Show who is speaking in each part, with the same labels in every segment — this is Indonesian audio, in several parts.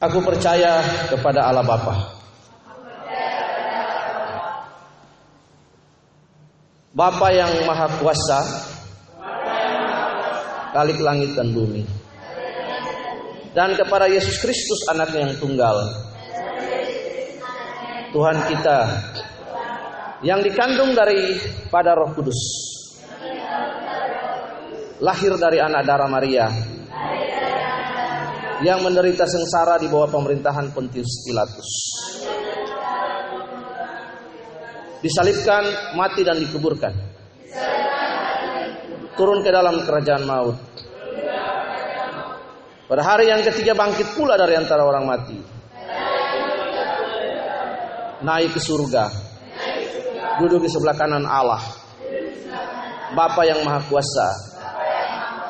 Speaker 1: Aku percaya kepada Allah Bapa. Bapa yang Maha Kuasa, Kalik langit dan bumi. Dan kepada Yesus Kristus anaknya yang tunggal. Tuhan kita yang dikandung dari pada Roh Kudus. Lahir dari anak darah Maria yang menderita sengsara di bawah pemerintahan Pontius Pilatus. Disalibkan, mati dan dikuburkan. Turun ke dalam kerajaan maut. Pada hari yang ketiga bangkit pula dari antara orang mati. Naik ke surga. Duduk di sebelah kanan Allah. Bapa yang Maha Kuasa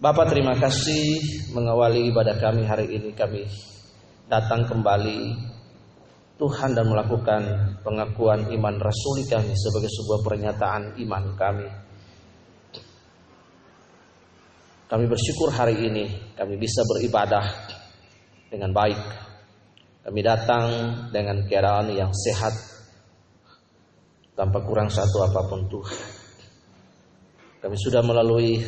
Speaker 1: Bapak terima kasih mengawali ibadah kami hari ini kami datang kembali Tuhan dan melakukan pengakuan iman rasuli kami sebagai sebuah pernyataan iman kami. Kami bersyukur hari ini kami bisa beribadah dengan baik. Kami datang dengan keadaan yang sehat tanpa kurang satu apa pun Tuhan. Kami sudah melalui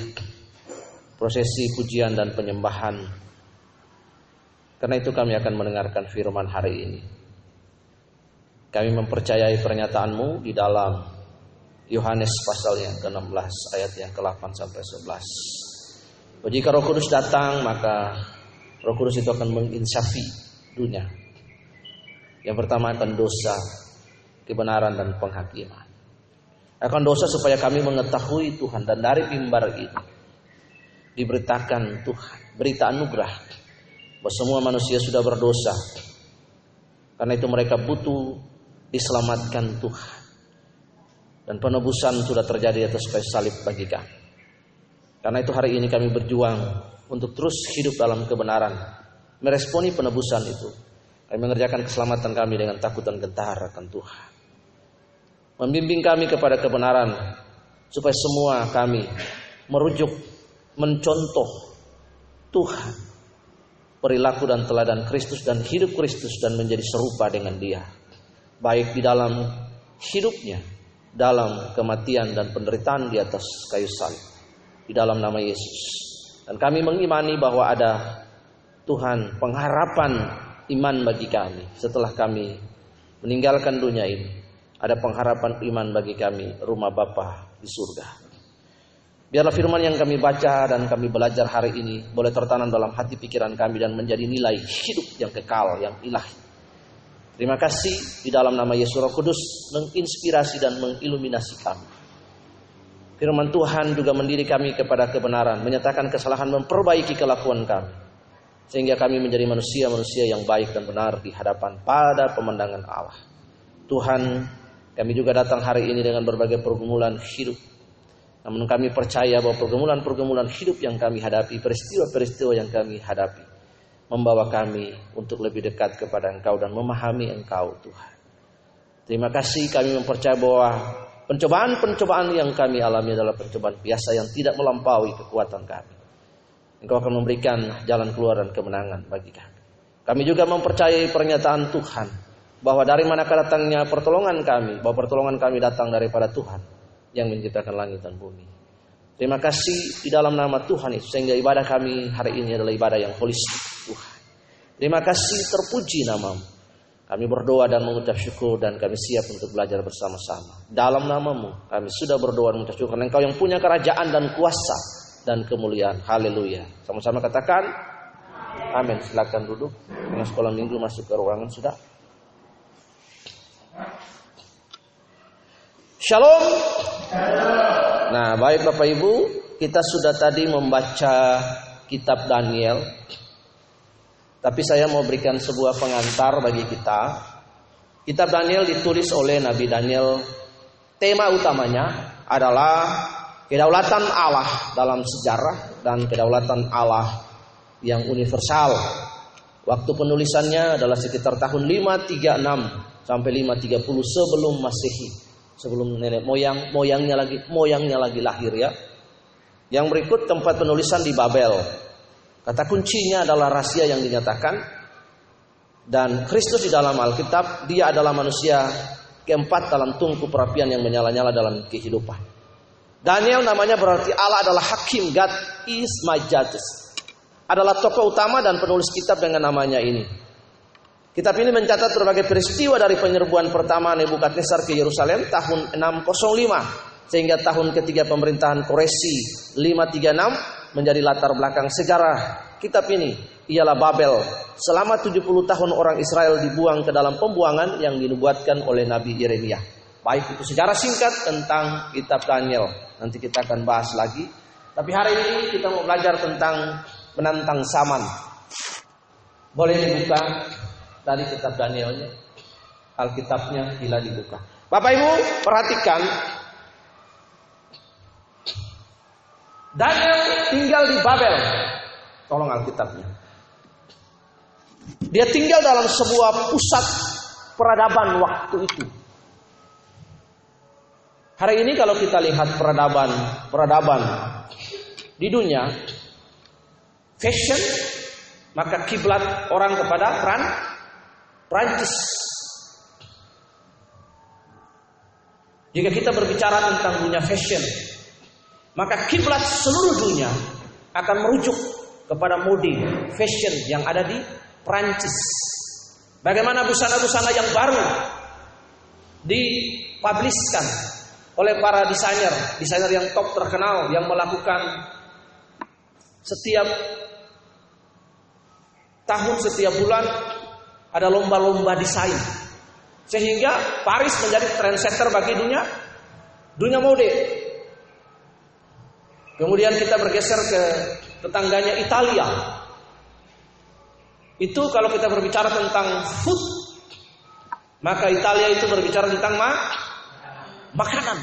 Speaker 1: prosesi pujian dan penyembahan. Karena itu kami akan mendengarkan firman hari ini. Kami mempercayai pernyataanmu di dalam Yohanes pasal yang ke-16 ayat yang ke-8 sampai 11. Jika Roh Kudus datang maka Roh Kudus itu akan menginsafi dunia. Yang pertama akan dosa, kebenaran dan penghakiman. Akan dosa supaya kami mengetahui Tuhan dan dari mimbar ini diberitakan Tuhan, berita anugerah bahwa semua manusia sudah berdosa. Karena itu mereka butuh diselamatkan Tuhan. Dan penebusan sudah terjadi atas kayu salib bagi kami. Karena itu hari ini kami berjuang untuk terus hidup dalam kebenaran, meresponi penebusan itu. Kami mengerjakan keselamatan kami dengan takut dan gentar akan Tuhan. Membimbing kami kepada kebenaran supaya semua kami merujuk mencontoh Tuhan, perilaku dan teladan Kristus dan hidup Kristus dan menjadi serupa dengan Dia, baik di dalam hidupnya, dalam kematian dan penderitaan di atas kayu salib, di dalam nama Yesus. Dan kami mengimani bahwa ada Tuhan pengharapan iman bagi kami setelah kami meninggalkan dunia ini. Ada pengharapan iman bagi kami rumah Bapa di surga. Biarlah firman yang kami baca dan kami belajar hari ini boleh tertanam dalam hati pikiran kami dan menjadi nilai hidup yang kekal, yang ilahi. Terima kasih di dalam nama Yesus Roh Kudus menginspirasi dan mengiluminasi kami. Firman Tuhan juga mendiri kami kepada kebenaran, menyatakan kesalahan, memperbaiki kelakuan kami. Sehingga kami menjadi manusia-manusia yang baik dan benar di hadapan pada pemandangan Allah. Tuhan, kami juga datang hari ini dengan berbagai pergumulan hidup namun kami percaya bahwa pergumulan-pergumulan hidup yang kami hadapi, peristiwa-peristiwa yang kami hadapi, membawa kami untuk lebih dekat kepada Engkau dan memahami Engkau Tuhan. Terima kasih kami mempercaya bahwa pencobaan-pencobaan yang kami alami adalah pencobaan biasa yang tidak melampaui kekuatan kami. Engkau akan memberikan jalan keluar dan kemenangan bagi kami. Kami juga mempercayai pernyataan Tuhan bahwa dari mana datangnya pertolongan kami, bahwa pertolongan kami datang daripada Tuhan yang menciptakan langit dan bumi. Terima kasih di dalam nama Tuhan itu sehingga ibadah kami hari ini adalah ibadah yang holistik Tuhan. Terima kasih terpuji namamu. Kami berdoa dan mengucap syukur dan kami siap untuk belajar bersama-sama. Dalam namamu kami sudah berdoa dan mengucap syukur engkau yang punya kerajaan dan kuasa dan kemuliaan. Haleluya. Sama-sama katakan amin. Silakan duduk. Dengan sekolah minggu masuk ke ruangan sudah. Shalom. Nah, baik Bapak Ibu, kita sudah tadi membaca kitab Daniel. Tapi saya mau berikan sebuah pengantar bagi kita Kitab Daniel ditulis oleh Nabi Daniel. Tema utamanya adalah kedaulatan Allah dalam sejarah dan kedaulatan Allah yang universal. Waktu penulisannya adalah sekitar tahun 536 sampai 530 sebelum Masehi. Sebelum nenek moyang, moyangnya lagi moyangnya lagi lahir ya. Yang berikut tempat penulisan di Babel. Kata kuncinya adalah rahasia yang dinyatakan dan Kristus di dalam Alkitab dia adalah manusia keempat dalam tungku perapian yang menyala-nyala dalam kehidupan. Daniel namanya berarti Allah adalah hakim, God is my judge. Adalah tokoh utama dan penulis kitab dengan namanya ini. Kitab ini mencatat berbagai peristiwa dari penyerbuan pertama Nebukadnezar ke Yerusalem tahun 605 sehingga tahun ketiga pemerintahan Koresi 536 menjadi latar belakang sejarah kitab ini ialah Babel. Selama 70 tahun orang Israel dibuang ke dalam pembuangan yang dinubuatkan oleh Nabi Yeremia. Baik itu sejarah singkat tentang kitab Daniel. Nanti kita akan bahas lagi. Tapi hari ini kita mau belajar tentang menantang zaman. Boleh dibuka dari kitab Danielnya. Alkitabnya bila dibuka. Bapak Ibu perhatikan Daniel tinggal di Babel. Tolong Alkitabnya. Dia tinggal dalam sebuah pusat peradaban waktu itu. Hari ini kalau kita lihat peradaban peradaban di dunia fashion maka kiblat orang kepada Pran Prancis. Jika kita berbicara tentang dunia fashion, maka kiblat seluruh dunia akan merujuk kepada mode fashion yang ada di Prancis. Bagaimana busana-busana yang baru dipubliskan oleh para desainer, desainer yang top terkenal yang melakukan setiap tahun setiap bulan ada lomba-lomba desain. Sehingga Paris menjadi trendsetter bagi dunia dunia mode. Kemudian kita bergeser ke tetangganya Italia. Itu kalau kita berbicara tentang food, maka Italia itu berbicara tentang ma makanan.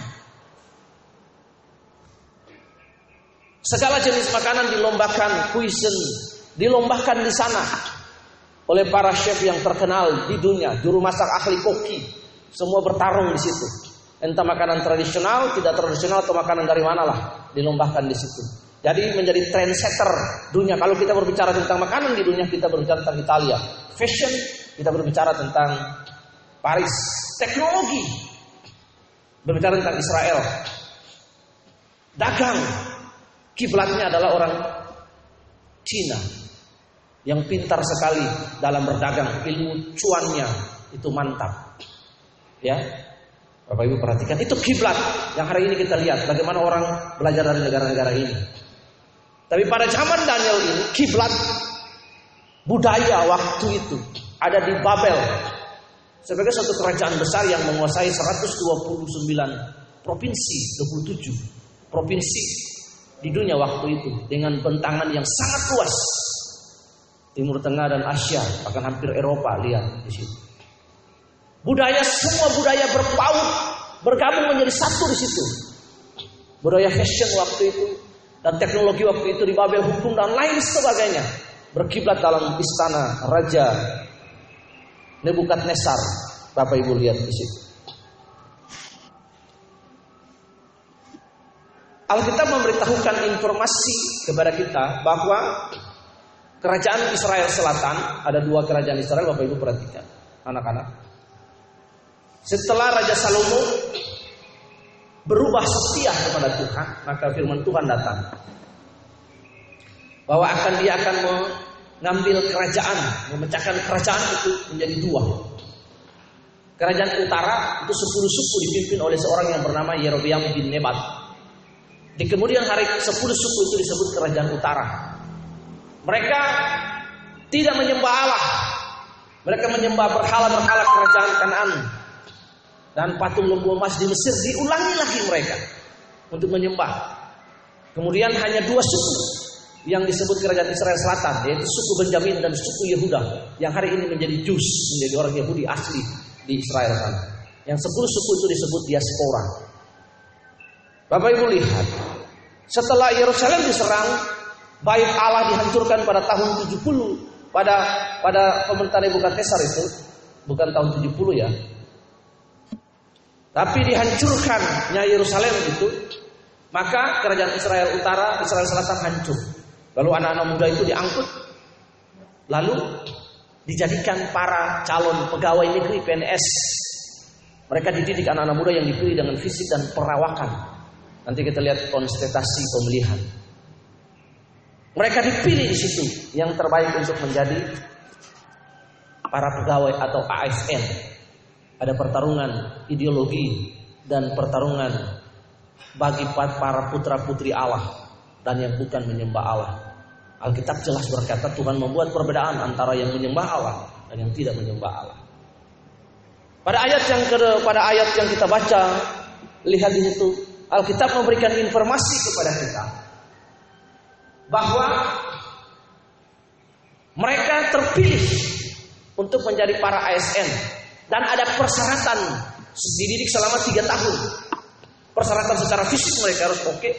Speaker 1: Segala jenis makanan dilombakan, cuisine dilombakan di sana oleh para chef yang terkenal di dunia, juru masak ahli koki, semua bertarung di situ. Entah makanan tradisional, tidak tradisional atau makanan dari mana lah dilombakan di situ. Jadi menjadi trendsetter dunia. Kalau kita berbicara tentang makanan di dunia, kita berbicara tentang Italia. Fashion, kita berbicara tentang Paris. Teknologi, berbicara tentang Israel. Dagang, kiblatnya adalah orang Cina yang pintar sekali dalam berdagang, ilmu cuannya itu mantap. Ya, Bapak Ibu perhatikan itu kiblat yang hari ini kita lihat bagaimana orang belajar dari negara-negara ini. Tapi pada zaman Daniel ini kiblat budaya waktu itu ada di Babel sebagai suatu kerajaan besar yang menguasai 129 provinsi, 27 provinsi di dunia waktu itu dengan bentangan yang sangat luas. Timur Tengah dan Asia, bahkan hampir Eropa lihat di situ. Budaya semua budaya berpaut, bergabung menjadi satu di situ. Budaya fashion waktu itu dan teknologi waktu itu di Babel hukum dan lain sebagainya berkiblat dalam istana raja Nebukadnezar. Bapak Ibu lihat di situ. Alkitab memberitahukan informasi kepada kita bahwa kerajaan Israel Selatan ada dua kerajaan Israel Bapak Ibu perhatikan anak-anak setelah Raja Salomo berubah setia kepada Tuhan, maka firman Tuhan datang bahwa akan dia akan mengambil kerajaan, memecahkan kerajaan itu menjadi dua. Kerajaan utara itu sepuluh suku dipimpin oleh seorang yang bernama Yerobeam bin Nebat. Di kemudian hari sepuluh suku itu disebut kerajaan utara. Mereka tidak menyembah Allah. Mereka menyembah berhala-berhala kerajaan Kanaan dan patung lembu emas di Mesir diulangi lagi mereka untuk menyembah. Kemudian hanya dua suku yang disebut kerajaan Israel Selatan yaitu suku Benjamin dan suku Yehuda yang hari ini menjadi Jus menjadi orang Yahudi asli di Israel sana. Yang sepuluh suku itu disebut diaspora. Bapak Ibu lihat, setelah Yerusalem diserang, bait Allah dihancurkan pada tahun 70 pada pada pemerintahan Nebukadnezar itu, bukan tahun 70 ya. Tapi dihancurkannya Yerusalem itu, maka kerajaan Israel Utara, Israel Selatan hancur. Lalu anak-anak muda itu diangkut, lalu dijadikan para calon pegawai negeri PNS. Mereka dididik anak-anak muda yang dipilih dengan fisik dan perawakan. Nanti kita lihat konstetasi pemilihan. Mereka dipilih di situ yang terbaik untuk menjadi para pegawai atau ASN. Ada pertarungan ideologi dan pertarungan bagi para putra-putri Allah dan yang bukan menyembah Allah. Alkitab jelas berkata Tuhan membuat perbedaan antara yang menyembah Allah dan yang tidak menyembah Allah. Pada ayat yang ke pada ayat yang kita baca, lihat di situ Alkitab memberikan informasi kepada kita bahwa mereka terpilih untuk menjadi para ASN dan ada persyaratan dididik selama tiga tahun. Persyaratan secara fisik mereka harus oke,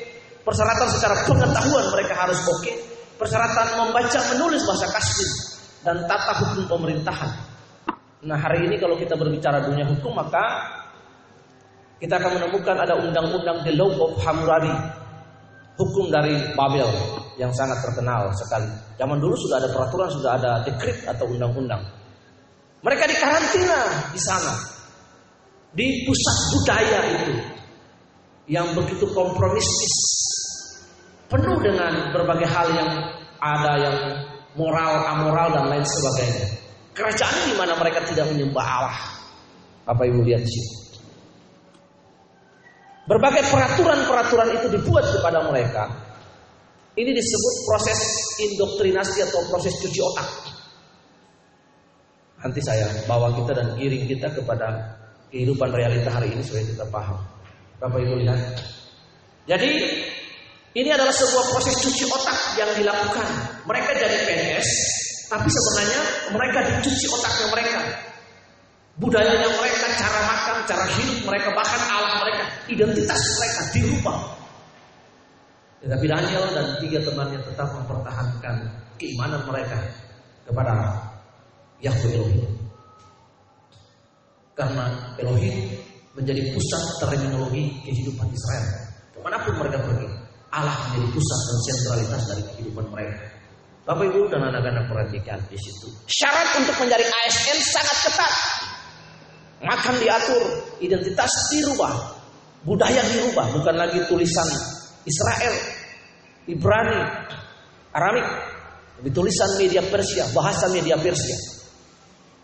Speaker 1: persyaratan secara pengetahuan mereka harus oke, persyaratan membaca menulis bahasa kasih dan tata hukum pemerintahan. Nah hari ini kalau kita berbicara dunia hukum maka kita akan menemukan ada undang-undang The Law of Hammurabi hukum dari Babel yang sangat terkenal sekali. Zaman dulu sudah ada peraturan, sudah ada dekrit atau undang-undang. Mereka dikarantina di sana. Di pusat budaya itu. Yang begitu kompromistis penuh dengan berbagai hal yang ada yang moral, amoral dan lain sebagainya. Kerajaan di mana mereka tidak menyembah Allah. Apa ibu lihat di sini? Berbagai peraturan-peraturan itu dibuat kepada mereka. Ini disebut proses indoktrinasi atau proses cuci otak. Nanti saya bawa kita dan giring kita kepada kehidupan realita hari ini supaya kita paham. Bapak Ibu lihat. Jadi ini adalah sebuah proses cuci otak yang dilakukan. Mereka jadi PNS, tapi sebenarnya mereka dicuci otaknya mereka. Budayanya mereka, cara makan, cara hidup mereka, bahkan alam mereka, identitas mereka dirubah. Tetapi Daniel dan tiga temannya tetap mempertahankan keimanan mereka kepada Yahweh Elohim. Karena Elohim menjadi pusat terminologi kehidupan Israel. Ke mana pun mereka pergi. Allah menjadi pusat dan sentralitas dari kehidupan mereka. Bapak Ibu dan anak-anak perhatikan di situ. Syarat untuk menjadi ASN sangat ketat. Makan diatur, identitas dirubah, budaya dirubah, bukan lagi tulisan Israel, Ibrani, Aramik, tapi tulisan media Persia, bahasa media Persia.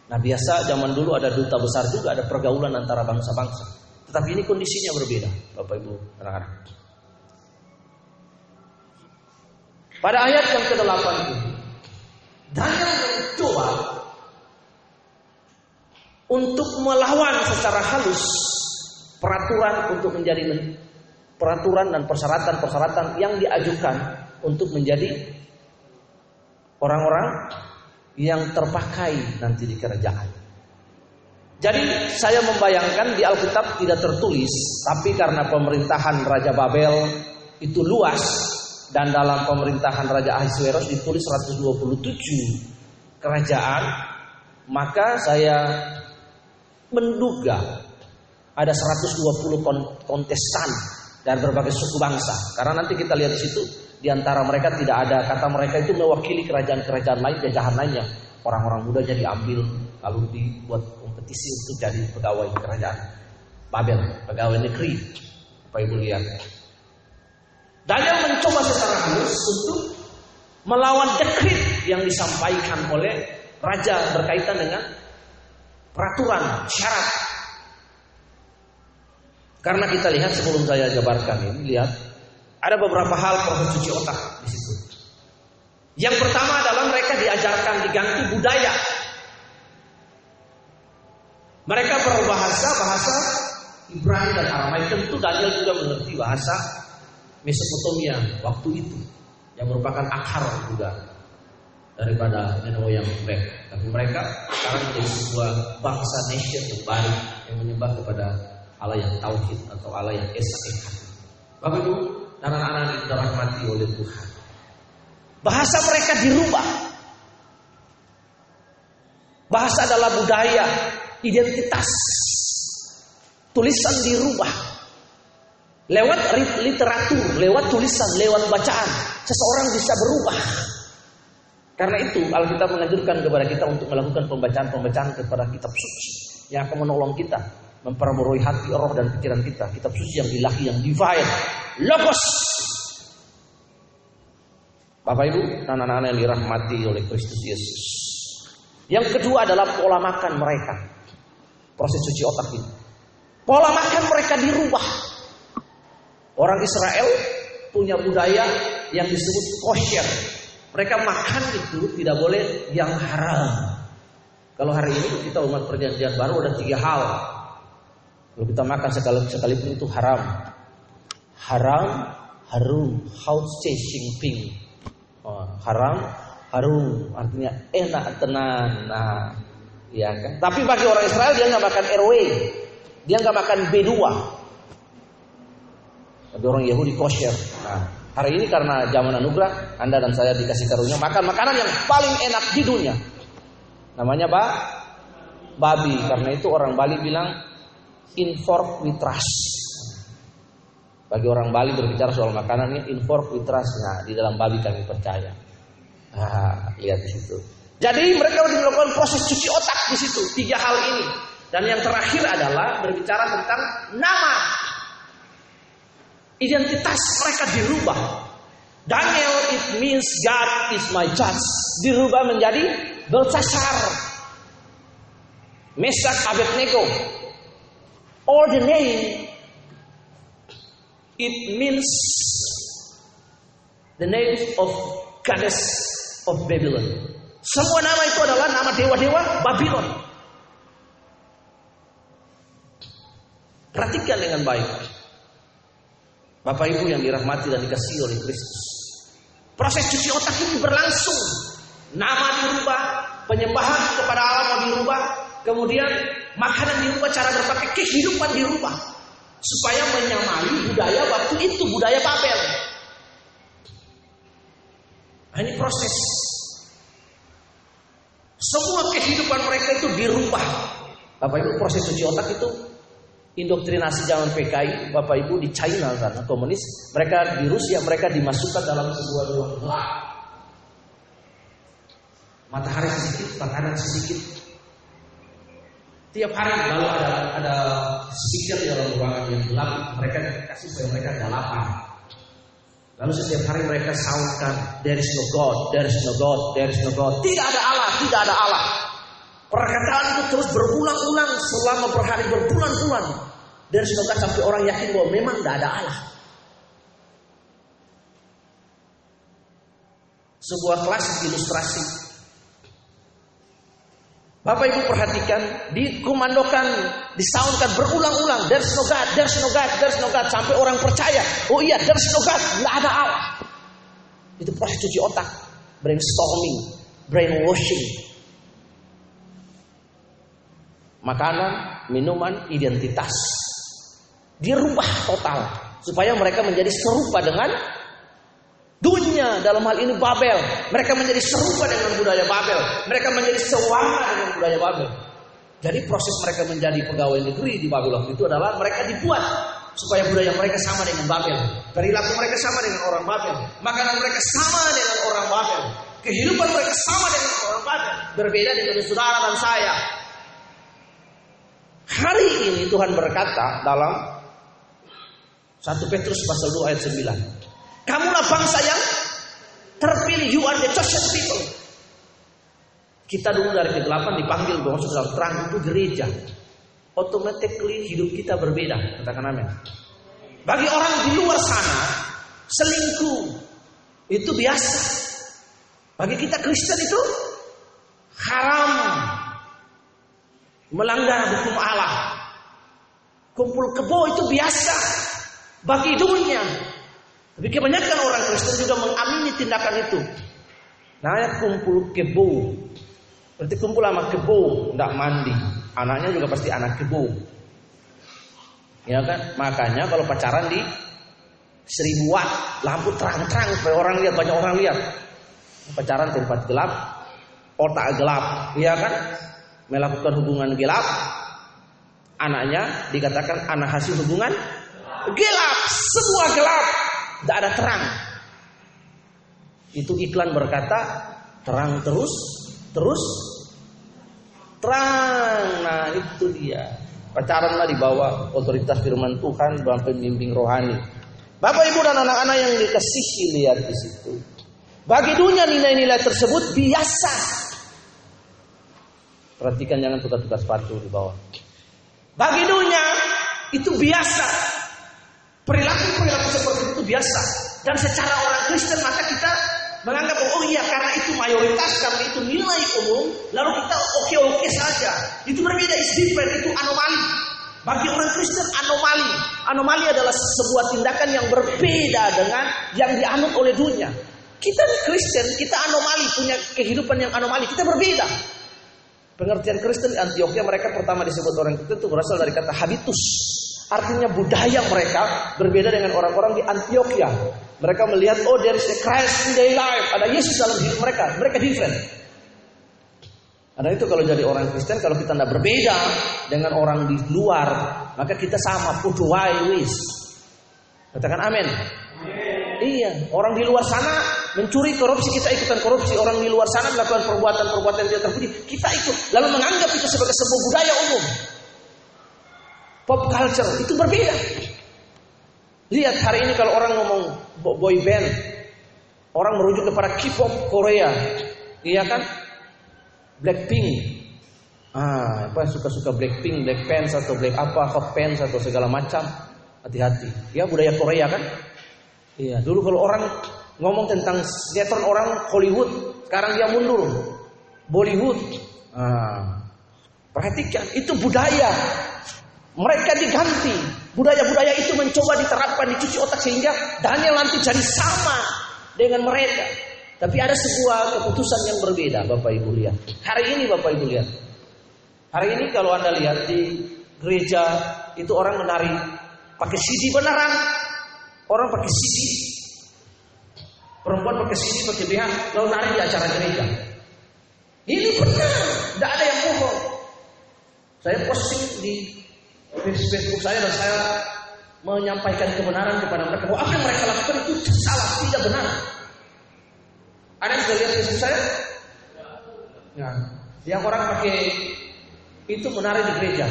Speaker 1: Nah biasa zaman dulu ada duta besar juga, ada pergaulan antara bangsa-bangsa. Tetapi ini kondisinya berbeda, Bapak Ibu, anak-anak. Pada ayat yang ke-8 ini, Daniel mencoba untuk melawan secara halus peraturan untuk menjadi peraturan dan persyaratan-persyaratan yang diajukan untuk menjadi orang-orang yang terpakai nanti di kerajaan. Jadi saya membayangkan di Alkitab tidak tertulis, tapi karena pemerintahan Raja Babel itu luas, dan dalam pemerintahan Raja Ahasuerus ditulis 127 kerajaan, maka saya menduga ada 120 kontestan dari berbagai suku bangsa. Karena nanti kita lihat di situ di antara mereka tidak ada kata mereka itu mewakili kerajaan-kerajaan lain, jajahan lainnya. Orang-orang muda jadi ambil lalu dibuat kompetisi untuk jadi pegawai kerajaan Babel, pegawai negeri. Apa Ibu lihat? Daniel mencoba secara halus untuk melawan dekrit yang disampaikan oleh raja berkaitan dengan peraturan syarat. Karena kita lihat sebelum saya jabarkan ini, lihat ada beberapa hal proses cuci otak di situ. Yang pertama adalah mereka diajarkan diganti budaya. Mereka berbahasa bahasa Ibrani dan Aramaik. Tentu Daniel juga mengerti bahasa Mesopotamia waktu itu yang merupakan akar juga. daripada nenek moyang mereka. Tapi mereka sekarang menjadi sebuah bangsa nation yang baru yang menyembah kepada Allah yang tauhid atau Allah yang esa. Bapak Ibu dan anak-anak yang dirahmati oleh Tuhan. Bahasa mereka dirubah. Bahasa adalah budaya, identitas. Tulisan dirubah. Lewat literatur, lewat tulisan, lewat bacaan, seseorang bisa berubah. Karena itu Alkitab menganjurkan kepada kita untuk melakukan pembacaan-pembacaan kepada kitab suci yang akan menolong kita memperbarui hati, roh dan pikiran kita. Kitab suci yang ilahi, yang divine, logos. Bapak Ibu anak-anak yang dirahmati oleh Kristus Yesus. Yang kedua adalah pola makan mereka. Proses cuci otak ini. Pola makan mereka dirubah. Orang Israel punya budaya yang disebut kosher mereka makan itu tidak boleh yang haram. Kalau hari ini kita umat perjanjian baru ada tiga hal. Kalau kita makan sekali sekalipun itu haram. Haram, harum, house chasing ping. Oh, haram, harum, artinya enak tenang. Nah, ya kan. Tapi bagi orang Israel dia nggak makan RW, dia nggak makan B2. Bagi orang Yahudi kosher. Nah, Hari ini karena zaman anugerah, Anda dan saya dikasih karunia makan makanan yang paling enak di dunia. Namanya apa? Babi. Karena itu orang Bali bilang inform with trust. Bagi orang Bali berbicara soal makanannya inform with trust. Nah, di dalam babi kami percaya. Nah, lihat di situ. Jadi mereka melakukan proses cuci otak di situ. Tiga hal ini. Dan yang terakhir adalah berbicara tentang nama. Identitas mereka dirubah. Daniel it means God is my judge. Dirubah menjadi Belshazzar. Mesak Abednego. All the name it means the name of goddess of Babylon. Semua nama itu adalah nama dewa-dewa Babylon. Perhatikan dengan baik. Bapak Ibu yang dirahmati dan dikasih oleh Kristus. Proses cuci otak ini berlangsung. Nama dirubah, penyembahan kepada Allah dirubah, kemudian makanan dirubah, cara berpakaian, kehidupan dirubah. Supaya menyamai budaya waktu itu, budaya Babel. Nah, ini proses. Semua kehidupan mereka itu dirubah. Bapak Ibu proses cuci otak itu indoktrinasi zaman PKI, Bapak Ibu di China karena komunis, mereka di Rusia mereka dimasukkan dalam sebuah ruang gelap. Matahari sedikit, makanan sedikit. Tiap hari lalu ada ada speaker di dalam ruangan yang gelap, mereka kasih supaya mereka ada. Lalu setiap hari mereka soundkan, there is no God, there is no God, there is no God. Tidak ada Allah, tidak ada Allah. Perkataan itu terus berulang-ulang selama berhari berbulan-bulan. Dan semoga sampai orang yakin bahwa memang tidak ada Allah. Sebuah klasik ilustrasi. Bapak Ibu perhatikan, dikumandokan, disaunkan berulang-ulang. There's no God, there's no God, there's no God. Sampai orang percaya, oh iya there's no God, nggak ada Allah. Itu proses cuci otak, brainstorming, brainwashing. Makanan, minuman, identitas. Dirubah total supaya mereka menjadi serupa dengan dunia dalam hal ini Babel. Mereka menjadi serupa dengan budaya Babel. Mereka menjadi sewarna dengan budaya Babel. Jadi proses mereka menjadi pegawai negeri di Babel itu adalah mereka dibuat supaya budaya mereka sama dengan Babel. Perilaku mereka sama dengan orang Babel. Makanan mereka sama dengan orang Babel. Kehidupan mereka sama dengan orang Babel. Berbeda dengan saudara dan saya. Hari ini Tuhan berkata dalam 1 Petrus pasal 2 ayat 9. Kamulah bangsa yang terpilih. You are the chosen people. Kita dulu dari ke-8 dipanggil bahwa dalam terang itu gereja. Automatically hidup kita berbeda. Katakan amin. Bagi orang di luar sana, selingkuh itu biasa. Bagi kita Kristen itu haram. Melanggar hukum Allah. Kumpul kebo itu biasa bagi dunia. Tapi kebanyakan orang Kristen juga mengamini tindakan itu. Nah, kumpul kebo. Berarti kumpul sama kebo, tidak mandi. Anaknya juga pasti anak kebo. Ya kan? Makanya kalau pacaran di seribu watt, lampu terang-terang supaya orang lihat, banyak orang lihat. Pacaran tempat gelap, otak gelap, ya kan? Melakukan hubungan gelap, anaknya dikatakan anak hasil hubungan gelap, semua gelap, tidak ada terang. Itu iklan berkata terang terus, terus terang. Nah itu dia. Pacaranlah di bawah otoritas firman Tuhan, bawah pembimbing rohani. Bapak Ibu dan anak-anak yang dikasihi lihat di situ. Bagi dunia nilai-nilai tersebut biasa. Perhatikan jangan tukar-tukar sepatu di bawah. Bagi dunia itu biasa. Perilaku-perilaku seperti itu biasa. Dan secara orang Kristen maka kita menganggap oh iya karena itu mayoritas karena itu nilai umum lalu kita oke oke saja. Itu berbeda is different itu anomali. Bagi orang Kristen anomali. Anomali adalah sebuah tindakan yang berbeda dengan yang dianut oleh dunia. Kita Kristen kita anomali punya kehidupan yang anomali. Kita berbeda. Pengertian Kristen di Antioquia mereka pertama disebut orang Kristen itu berasal dari kata habitus Artinya budaya mereka berbeda dengan orang-orang di Antioquia. Mereka melihat, oh there is a Christ in their life. Ada Yesus dalam hidup mereka. Mereka different. Karena itu kalau jadi orang Kristen, kalau kita tidak berbeda dengan orang di luar, maka kita sama. Putuwai wis. Katakan amin. Iya, orang di luar sana mencuri korupsi, kita ikutan korupsi. Orang di luar sana melakukan perbuatan-perbuatan yang tidak terpuji, kita ikut. Lalu menganggap itu sebagai sebuah budaya umum. Pop culture itu berbeda. Lihat hari ini kalau orang ngomong boy band, orang merujuk kepada K-pop Korea, iya kan? Blackpink. Ah, apa suka-suka Blackpink, Blackpants atau Black apa, Hot Pants atau segala macam. Hati-hati. Ya budaya Korea kan? Iya, dulu kalau orang ngomong tentang sinetron orang Hollywood, sekarang dia mundur. Bollywood. Ah, perhatikan, itu budaya. Mereka diganti. Budaya-budaya itu mencoba diterapkan, dicuci otak sehingga Daniel nanti jadi sama dengan mereka. Tapi ada sebuah keputusan yang berbeda Bapak Ibu lihat. Hari ini Bapak Ibu lihat. Hari ini kalau Anda lihat di gereja itu orang menari pakai CD beneran. Orang pakai CD. Perempuan pakai CD, pakai BH, lalu nari di acara gereja. Ini benar, tidak ada yang bohong. Saya posting di Facebook saya dan saya menyampaikan kebenaran kepada mereka bahwa apa yang mereka lakukan itu salah, tidak benar. Ada yang sudah lihat Facebook saya? Ya. Yang orang pakai itu menari di gereja.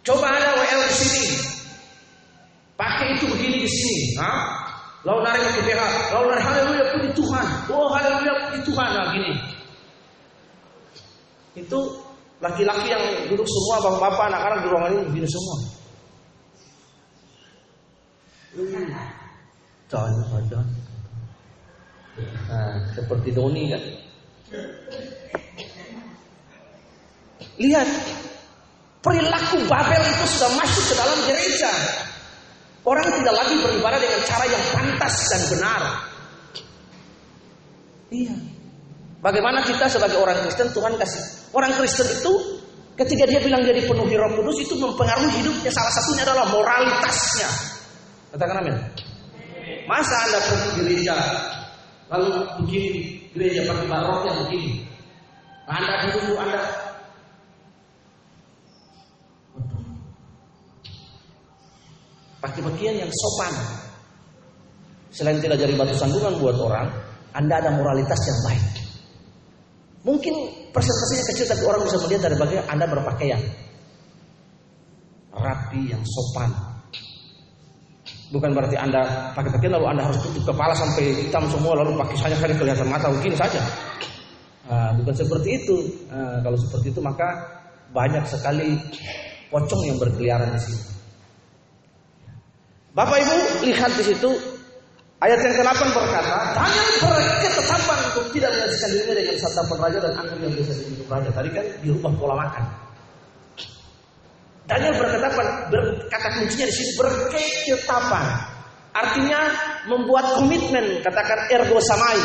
Speaker 1: Coba ada WL di sini. Pakai itu begini di sini. Ha? Lalu nari pakai BH. Lalu nari haleluya puji Tuhan. Oh haleluya puji Tuhan. Nah gini. Itu Laki-laki yang duduk semua, bapak-bapak, anak-anak di ruangan ini begini semua. Jangan ada. Nah, seperti Doni kan. Lihat, perilaku Babel itu sudah masuk ke dalam gereja. Orang tidak lagi beribadah dengan cara yang pantas dan benar. Iya. Bagaimana kita sebagai orang Kristen Tuhan kasih orang Kristen itu ketika dia bilang dia dipenuhi Roh Kudus itu mempengaruhi hidupnya salah satunya adalah moralitasnya. Katakan amin. Masa Anda pergi gereja lalu begini gereja pakai baroknya begini. Anda dulu Anda pakai pakaian yang sopan. Selain tidak jadi batu sandungan buat orang, Anda ada moralitas yang baik. Mungkin persentasenya kecil tapi orang bisa melihat dari bagaimana Anda berpakaian. Rapi, yang sopan. Bukan berarti Anda pakai pakaian lalu Anda harus tutup kepala sampai hitam semua lalu pakai saja kali kelihatan mata mungkin saja. Nah, bukan seperti itu. Nah, kalau seperti itu maka banyak sekali pocong yang berkeliaran di sini. Bapak Ibu lihat di situ Ayat yang ke-8 berkata, Daniel berketetapan untuk tidak menyaksikan dirinya dengan santapan raja dan anggur yang biasa diminum raja. Tadi kan dirubah pola makan. Daniel berketetapan, berkata kuncinya di sini berketetapan. Artinya membuat komitmen, katakan ergo samai.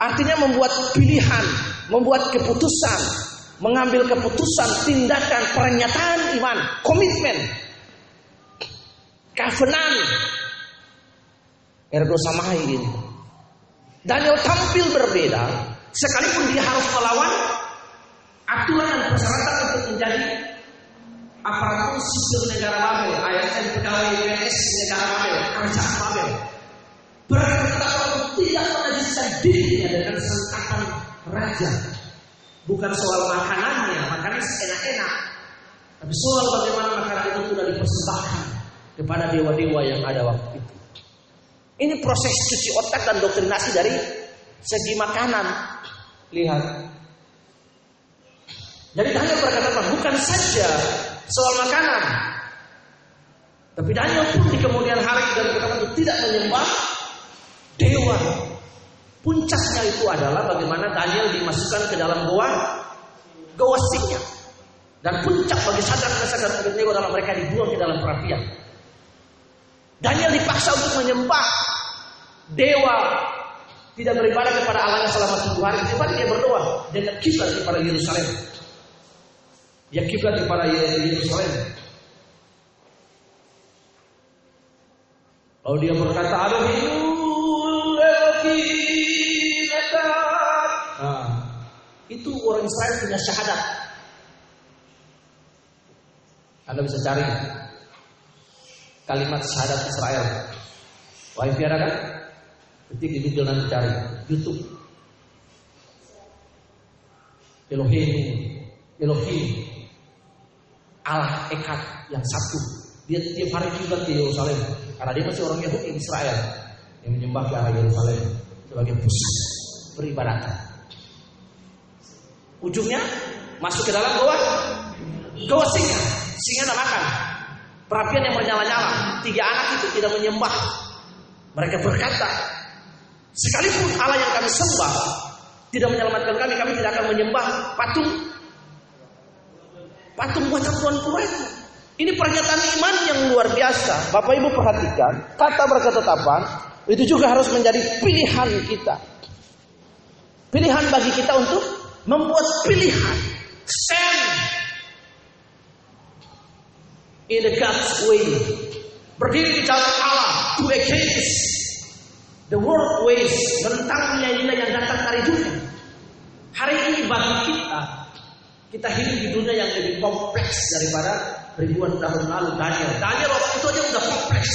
Speaker 1: Artinya membuat pilihan, membuat keputusan, mengambil keputusan, tindakan, pernyataan iman, komitmen, covenant. Ergo samai ini. Daniel tampil berbeda, sekalipun dia harus melawan aturan dan persyaratan untuk menjadi aparatur sipil negara Babel, ASN pegawai PNS negara Babel, kerajaan Babel. Berkata tidak menajiskan dirinya dengan sangkaan raja. Bukan soal makanannya, makanan enak-enak. Tapi soal bagaimana makanan itu sudah dipersembahkan kepada dewa-dewa yang ada waktu itu. Ini proses cuci otak dan doktrinasi dari segi makanan. Lihat. Jadi Daniel berkata bukan saja soal makanan. Tapi Daniel pun di kemudian hari dan berkata tidak menyembah dewa. Puncaknya itu adalah bagaimana Daniel dimasukkan ke dalam goa goa singa. Dan puncak bagi sadar sadar Abednego adalah mereka dibuang ke dalam perapian. Daniel dipaksa untuk menyembah dewa tidak beribadah kepada Allahnya selama tujuh hari. Cepat dia berdoa dengan kiblat kepada Yerusalem. Dia kiblat kepada Yerusalem. Lalu dia berkata, Aduh Nah, itu orang Israel punya syahadat. Anda bisa cari kalimat syahadat Israel. Wifi ada kan? Ketik di Google nanti cari YouTube. Elohim, Elohim, Allah Eka yang satu. Dia tiap hari juga di Yerusalem karena dia masih orang Yahudi Israel yang menyembah ke arah Yerusalem sebagai pusat peribadatan. Ujungnya masuk ke dalam goa, goa singa, singa tidak makan. Perapian yang menyala-nyala, tiga anak itu tidak menyembah. Mereka berkata, sekalipun Allah yang kami sembah tidak menyelamatkan kami, kami tidak akan menyembah patung patung buatan Tuhan itu. Ini pernyataan iman yang luar biasa. Bapak Ibu perhatikan, kata berketetapan itu juga harus menjadi pilihan kita. Pilihan bagi kita untuk membuat pilihan. Stand in the God's way. Berdiri di jalan Allah to against the world. Menentang nilai-nilai yang datang dari dunia. Hari ini bagi kita, kita hidup di dunia yang lebih kompleks daripada ribuan tahun lalu Daniel. Daniel waktu itu aja udah kompleks.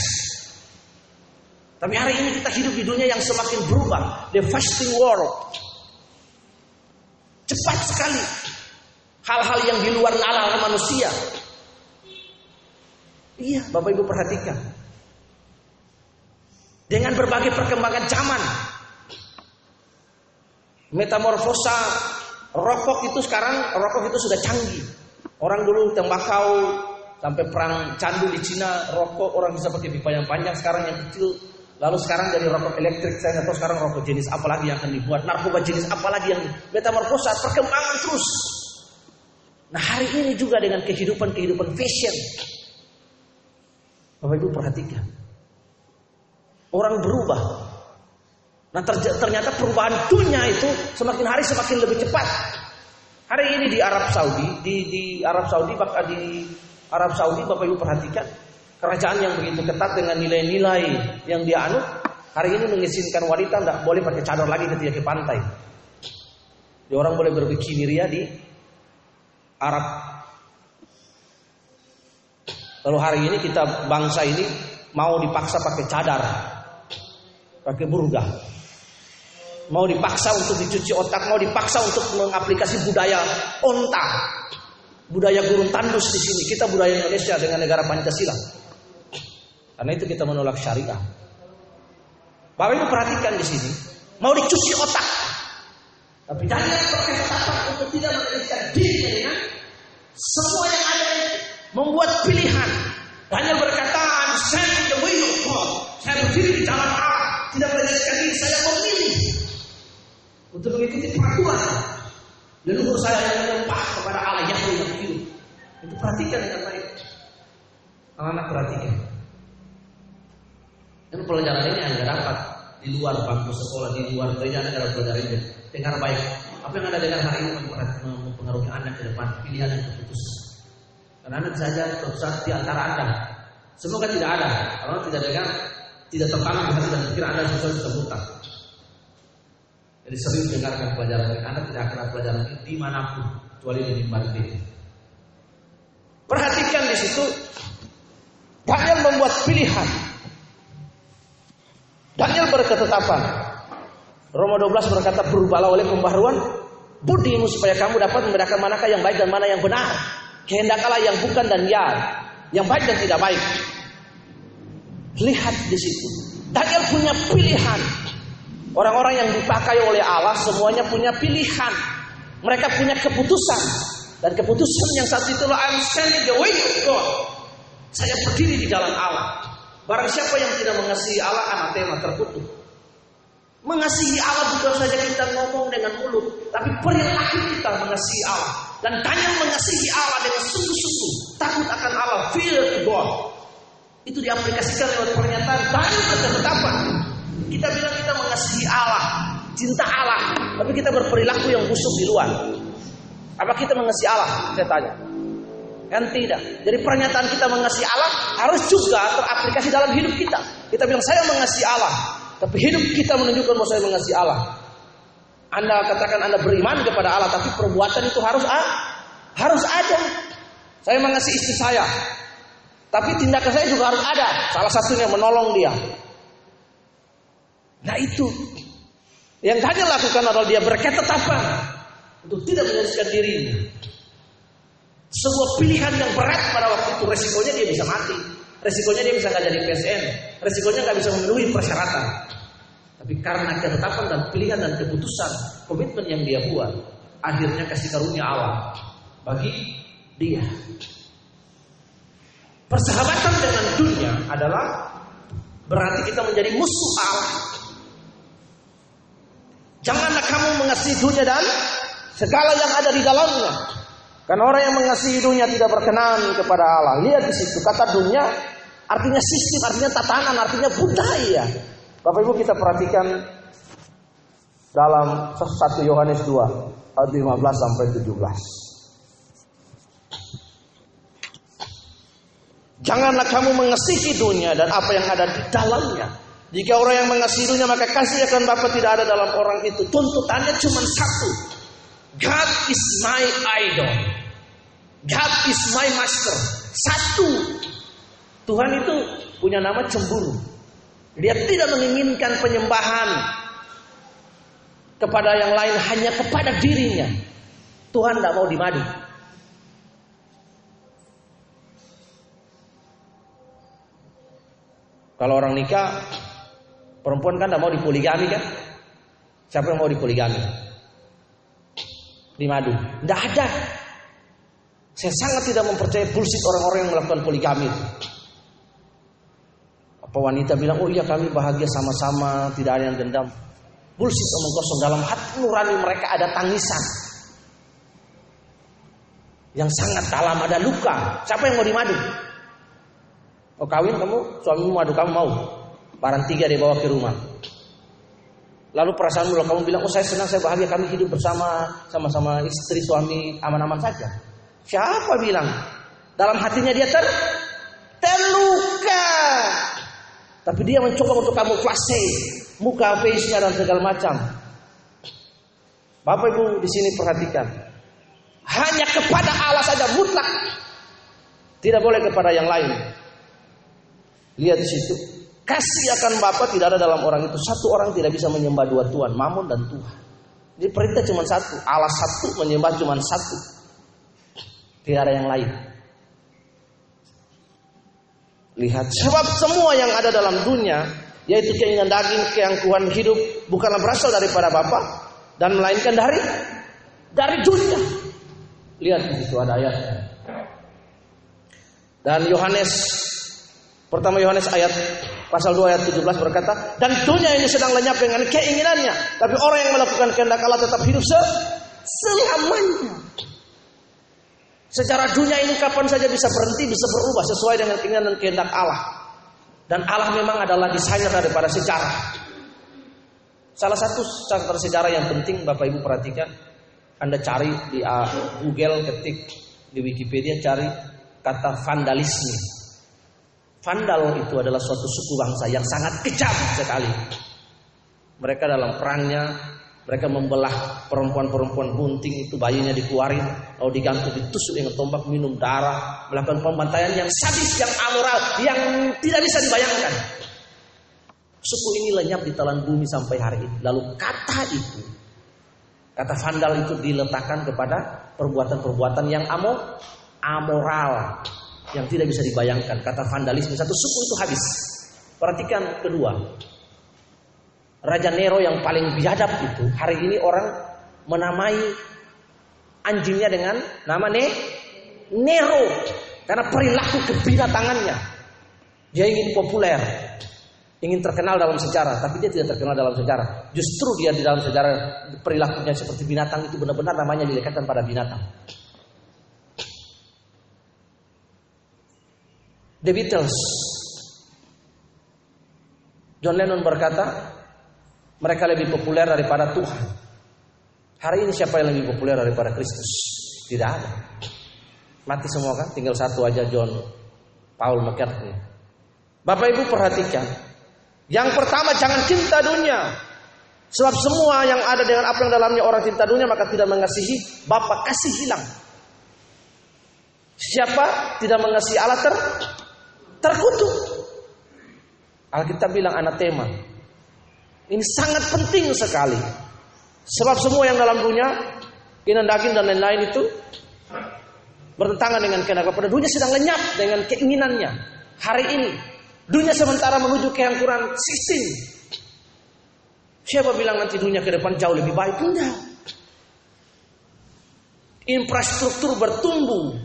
Speaker 1: Tapi hari ini kita hidup di dunia yang semakin berubah. The fasting world. Cepat sekali. Hal-hal yang di luar nalar manusia. Iya, Bapak Ibu perhatikan. Dengan berbagai perkembangan zaman. Metamorfosa rokok itu sekarang rokok itu sudah canggih. Orang dulu tembakau sampai perang candu di Cina, rokok orang bisa pakai pipa yang panjang, sekarang yang kecil Lalu sekarang dari rokok elektrik, saya nggak tahu sekarang rokok jenis apa lagi yang akan dibuat, narkoba jenis apa lagi yang metamorfosa, perkembangan terus. Nah hari ini juga dengan kehidupan-kehidupan fashion. Bapak Ibu perhatikan. Orang berubah. Nah ternyata perubahan dunia itu semakin hari semakin lebih cepat. Hari ini di Arab Saudi, di, di Arab Saudi, bahkan di Arab Saudi, Bapak Ibu perhatikan, Kerajaan yang begitu ketat dengan nilai-nilai yang dia anut, hari ini mengizinkan wanita tidak boleh pakai cadar lagi ketika ke pantai. Di orang boleh berbikini ria di Arab. Lalu hari ini kita bangsa ini mau dipaksa pakai cadar, pakai burga. Mau dipaksa untuk dicuci otak, mau dipaksa untuk mengaplikasi budaya onta, budaya gurun tandus di sini. Kita budaya Indonesia dengan negara Pancasila. Karena itu kita menolak syariah. Bapak Ibu perhatikan di sini, mau dicuci otak. Tapi Daniel berkesempatan untuk tidak menjadikan diri dengan semua yang ada. Membuat pilihan. Daniel berkata, saya in the way. Saya berdiri di jalan Allah. Tidak menjadikan diri saya memilih. Untuk mengikuti peraturan. Leluhur saya yang menyembah kepada Allah yang hidup. Itu perhatikan dengan baik. Anak-anak perhatikan. Dan pelajaran ini hanya dapat di luar bangku sekolah, di luar gereja Anda dalam belajar ini. Dengar baik. Apa yang Anda dengar hari ini mempengaruhi Anda ke depan, pilihan dan keputusan. Karena Anda bisa saja terusan di antara Anda. Semoga tidak ada. Kalau tidak dengar, tidak tertanam hati dan pikir Anda sesuatu sebutan. Jadi sering dengarkan pelajaran ini. Anda tidak akan pelajaran ini di mana pun, kecuali di mimbar ini. Perhatikan di situ, Daniel membuat pilihan. Daniel berketetapan. Roma 12 berkata berubahlah oleh pembaharuan budimu supaya kamu dapat membedakan manakah yang baik dan mana yang benar. Kehendaklah yang bukan dan ya, yang baik dan tidak baik. Lihat di situ. Daniel punya pilihan. Orang-orang yang dipakai oleh Allah semuanya punya pilihan. Mereka punya keputusan. Dan keputusan yang satu itulah I'm standing the way of God. Saya berdiri di jalan Allah. Barang siapa yang tidak mengasihi Allah, anatema terkutuk. Mengasihi Allah bukan saja kita ngomong dengan mulut, tapi perilaku kita mengasihi Allah. Dan Daniel mengasihi Allah dengan sungguh-sungguh, takut akan Allah, fear God. Itu diaplikasikan lewat pernyataan Daniel berkata Kita bilang kita mengasihi Allah, cinta Allah, tapi kita berperilaku yang busuk di luar. Apa kita mengasihi Allah? Saya tanya. Kan tidak. Jadi pernyataan kita mengasihi Allah harus juga teraplikasi dalam hidup kita. Kita bilang saya mengasihi Allah, tapi hidup kita menunjukkan bahwa saya mengasihi Allah. Anda katakan Anda beriman kepada Allah, tapi perbuatan itu harus harus ada. Saya mengasihi istri saya, tapi tindakan saya juga harus ada. Salah satunya menolong dia. Nah itu yang hanya lakukan adalah dia berketetapan untuk tidak menyaksikan dirinya. Sebuah pilihan yang berat pada waktu itu resikonya dia bisa mati. Resikonya dia bisa nggak jadi PSN. Resikonya nggak bisa memenuhi persyaratan. Tapi karena ketetapan dan pilihan dan keputusan, komitmen yang dia buat, akhirnya kasih karunia Allah bagi dia. Persahabatan dengan dunia adalah berarti kita menjadi musuh Allah. Janganlah kamu mengasihi dunia dan segala yang ada di dalamnya. Karena orang yang mengasihi dunia tidak berkenan kepada Allah. Lihat di situ kata dunia artinya sistem, artinya tatanan, artinya budaya. Bapak Ibu kita perhatikan dalam 1 Yohanes 2 ayat 15 sampai 17. Janganlah kamu mengasihi dunia dan apa yang ada di dalamnya. Jika orang yang mengasihi dunia maka kasih akan Bapa tidak ada dalam orang itu. Tuntutannya cuma satu. God is my idol. God is my master. Satu. Tuhan itu punya nama cemburu. Dia tidak menginginkan penyembahan kepada yang lain hanya kepada dirinya. Tuhan tidak mau dimadu. Kalau orang nikah, perempuan kan tidak mau dipoligami kan? Siapa yang mau dipoligami? Dimadu. Tidak ada. Saya sangat tidak mempercayai bullshit orang-orang yang melakukan poligami. Apa wanita bilang, oh iya kami bahagia sama-sama, tidak ada yang dendam. Bullshit omong kosong. Dalam hati nurani mereka ada tangisan. Yang sangat dalam ada luka. Siapa yang mau dimadu? Oh kawin kamu, suamimu madu kamu mau. Barang tiga dibawa ke rumah. Lalu perasaanmu kamu bilang, oh saya senang, saya bahagia, kami hidup bersama, sama-sama istri, suami, aman-aman saja. Siapa bilang? Dalam hatinya dia ter terluka. Tapi dia mencoba untuk kamu kamuflase muka face-nya dan segala macam. Bapak Ibu di sini perhatikan. Hanya kepada Allah saja mutlak. Tidak boleh kepada yang lain. Lihat di situ. Kasih akan Bapak tidak ada dalam orang itu. Satu orang tidak bisa menyembah dua Tuhan, Mamun dan Tuhan. Jadi perintah cuma satu. Allah satu menyembah cuma satu. Tidak ada yang lain. Lihat sebab semua yang ada dalam dunia yaitu keinginan daging, keangkuhan hidup bukanlah berasal daripada Bapa dan melainkan dari dari dunia. Lihat di situ ada ayat. Dan Yohanes pertama Yohanes ayat pasal 2 ayat 17 berkata, dan dunia ini sedang lenyap dengan keinginannya, tapi orang yang melakukan kehendak Allah tetap hidup selamanya. Secara dunia ini kapan saja bisa berhenti, bisa berubah sesuai dengan keinginan dan kehendak Allah. Dan Allah memang adalah desainer daripada sejarah. Salah satu catatan sejarah yang penting Bapak Ibu perhatikan, Anda cari di uh, Google ketik di Wikipedia cari kata vandalisme. Vandal itu adalah suatu suku bangsa yang sangat kejam sekali. Mereka dalam perangnya mereka membelah perempuan-perempuan bunting itu bayinya dikeluarin, lalu digantung ditusuk dengan tombak, minum darah, melakukan pembantaian yang sadis, yang amoral, yang tidak bisa dibayangkan. Suku ini lenyap di telan bumi sampai hari ini. Lalu kata itu, kata vandal itu diletakkan kepada perbuatan-perbuatan yang amo, amoral, yang tidak bisa dibayangkan. Kata vandalisme satu suku itu habis. Perhatikan kedua, Raja Nero yang paling biadab itu hari ini orang menamai anjingnya dengan nama ne Nero karena perilaku kebinatangannya. Dia ingin populer, ingin terkenal dalam sejarah, tapi dia tidak terkenal dalam sejarah. Justru dia di dalam sejarah perilakunya seperti binatang itu benar-benar namanya dilekatkan pada binatang. The Beatles. John Lennon berkata, mereka lebih populer daripada Tuhan. Hari ini siapa yang lebih populer daripada Kristus? Tidak ada. Mati semua kan? Tinggal satu aja John Paul McCartney. Bapak Ibu perhatikan. Yang pertama jangan cinta dunia. Sebab semua yang ada dengan apa yang dalamnya orang cinta dunia maka tidak mengasihi Bapak kasih hilang. Siapa tidak mengasihi Allah ter terkutuk. Alkitab bilang anatema. Ini sangat penting sekali. Sebab semua yang dalam dunia, keinginan daging dan lain-lain itu bertentangan dengan kehendak pada dunia sedang lenyap dengan keinginannya. Hari ini dunia sementara menuju kehancuran sistem. Siapa bilang nanti dunia ke depan jauh lebih baik? Enggak. Infrastruktur bertumbuh.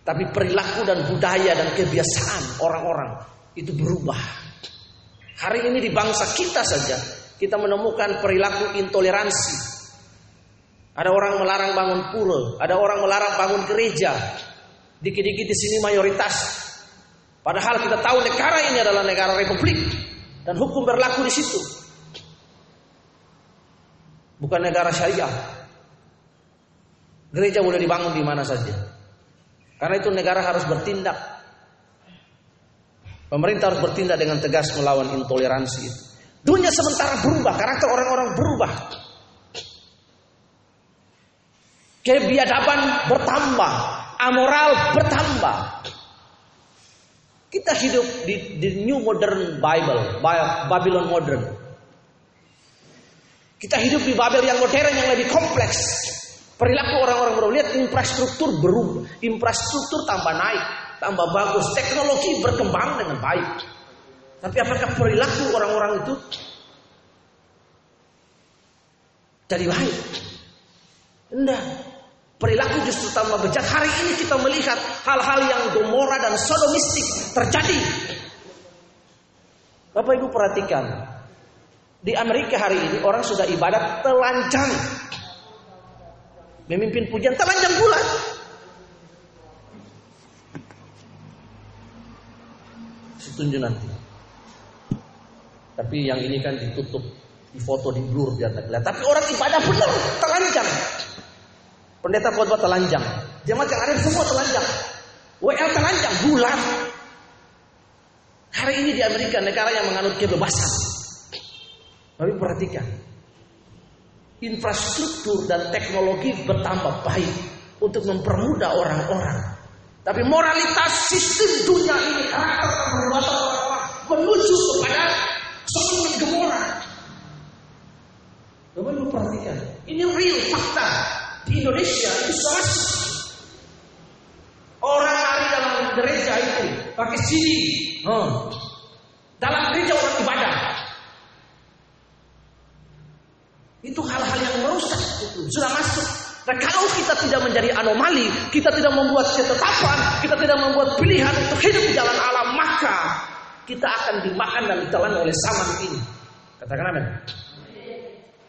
Speaker 1: Tapi perilaku dan budaya dan kebiasaan orang-orang itu berubah. Hari ini di bangsa kita saja kita menemukan perilaku intoleransi. Ada orang melarang bangun pura, ada orang melarang bangun gereja. Dikit-dikit di sini mayoritas. Padahal kita tahu negara ini adalah negara republik dan hukum berlaku di situ. Bukan negara syariah. Gereja boleh dibangun di mana saja. Karena itu negara harus bertindak Pemerintah harus bertindak dengan tegas melawan intoleransi itu. Dunia sementara berubah, karakter orang-orang berubah. Kebiadaban bertambah, amoral bertambah. Kita hidup di, di New Modern Bible, Babylon Modern. Kita hidup di Babel yang modern yang lebih kompleks. Perilaku orang-orang berubah. Lihat infrastruktur berubah, infrastruktur tambah naik tambah bagus, teknologi berkembang dengan baik. Tapi apakah perilaku orang-orang itu jadi baik? Enggak. Perilaku justru tambah bejat. Hari ini kita melihat hal-hal yang gomora dan sodomistik terjadi. Bapak Ibu perhatikan. Di Amerika hari ini orang sudah ibadat telanjang. Memimpin pujian telanjang pula. tunjuk nanti. Tapi yang ini kan ditutup, di foto, di blur tak kelihatan. Tapi orang ibadah benar telanjang. Pendeta khotbah telanjang. Jemaat yang ada semua telanjang. WL telanjang bulan. Hari ini di Amerika negara yang menganut kebebasan. Tapi perhatikan. Infrastruktur dan teknologi bertambah baik untuk mempermudah orang-orang tapi moralitas sistem dunia ini karakter perbuatan orang-orang menuju kepada Sodom Gemora. Coba lu perhatikan, ini real fakta di Indonesia itu salah Orang hari dalam gereja itu pakai CD, oh. dalam gereja orang ibadah. Itu hal-hal yang merusak itu sudah masuk Nah kalau kita tidak menjadi anomali, kita tidak membuat ketetapan, kita tidak membuat pilihan untuk hidup di jalan alam, maka kita akan dimakan dan ditelan oleh zaman ini. Katakan amin.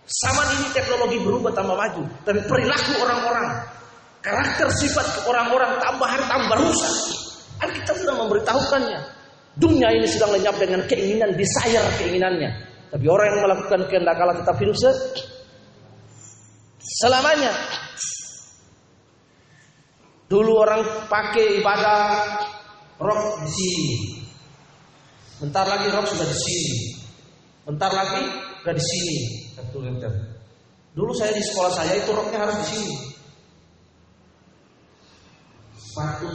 Speaker 1: Zaman ini teknologi berubah tambah maju, tapi perilaku orang-orang, karakter sifat orang-orang tambah hari tambah rusak. Alkitab sudah memberitahukannya. Dunia ini sedang lenyap dengan keinginan, desire keinginannya. Tapi orang yang melakukan kehendak Allah tetap hidup selamanya. Dulu orang pakai ibadah rok di sini. Bentar lagi rok sudah di sini. Bentar lagi sudah di sini. Dulu saya di sekolah saya itu roknya harus di sini. Sepatu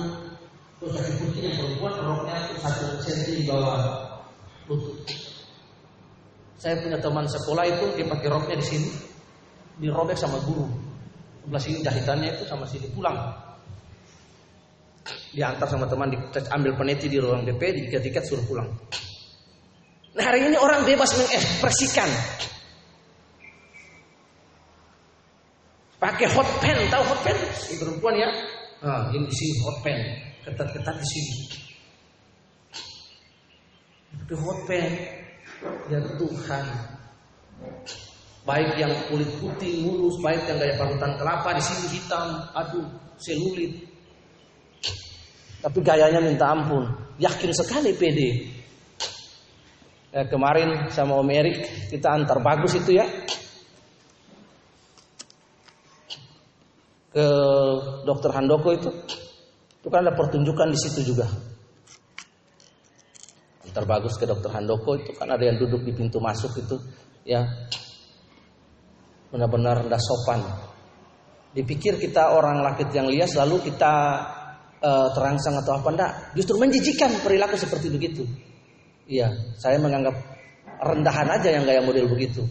Speaker 1: terus kaki putih yang perempuan roknya satu senti di bawah lutut. Saya punya teman sekolah itu dia pakai roknya di sini, dirobek sama guru. Sebelah sini jahitannya itu sama sini pulang. Diantar sama teman, ambil peneti di ruang DP, diikat-ikat suruh pulang. Nah hari ini orang bebas mengekspresikan. Pakai hot pen, tahu hot pen? Si perempuan ya. Nah, ini di sini hot pen, ketat-ketat di sini. Pakai hot pen, ya Tuhan. Baik yang kulit putih mulus, baik yang gaya parutan kelapa di sini hitam, aduh, selulit. Tapi gayanya minta ampun, yakin sekali pede. Ya, kemarin sama Om Erik kita antar bagus itu ya. Ke Dokter Handoko itu, itu kan ada pertunjukan di situ juga. Antar bagus ke Dokter Handoko itu kan ada yang duduk di pintu masuk itu, ya benar-benar rendah sopan. Dipikir kita orang laki yang lias lalu kita uh, terangsang atau apa enggak? Justru menjijikan perilaku seperti begitu. Iya, saya menganggap rendahan aja yang gaya model begitu.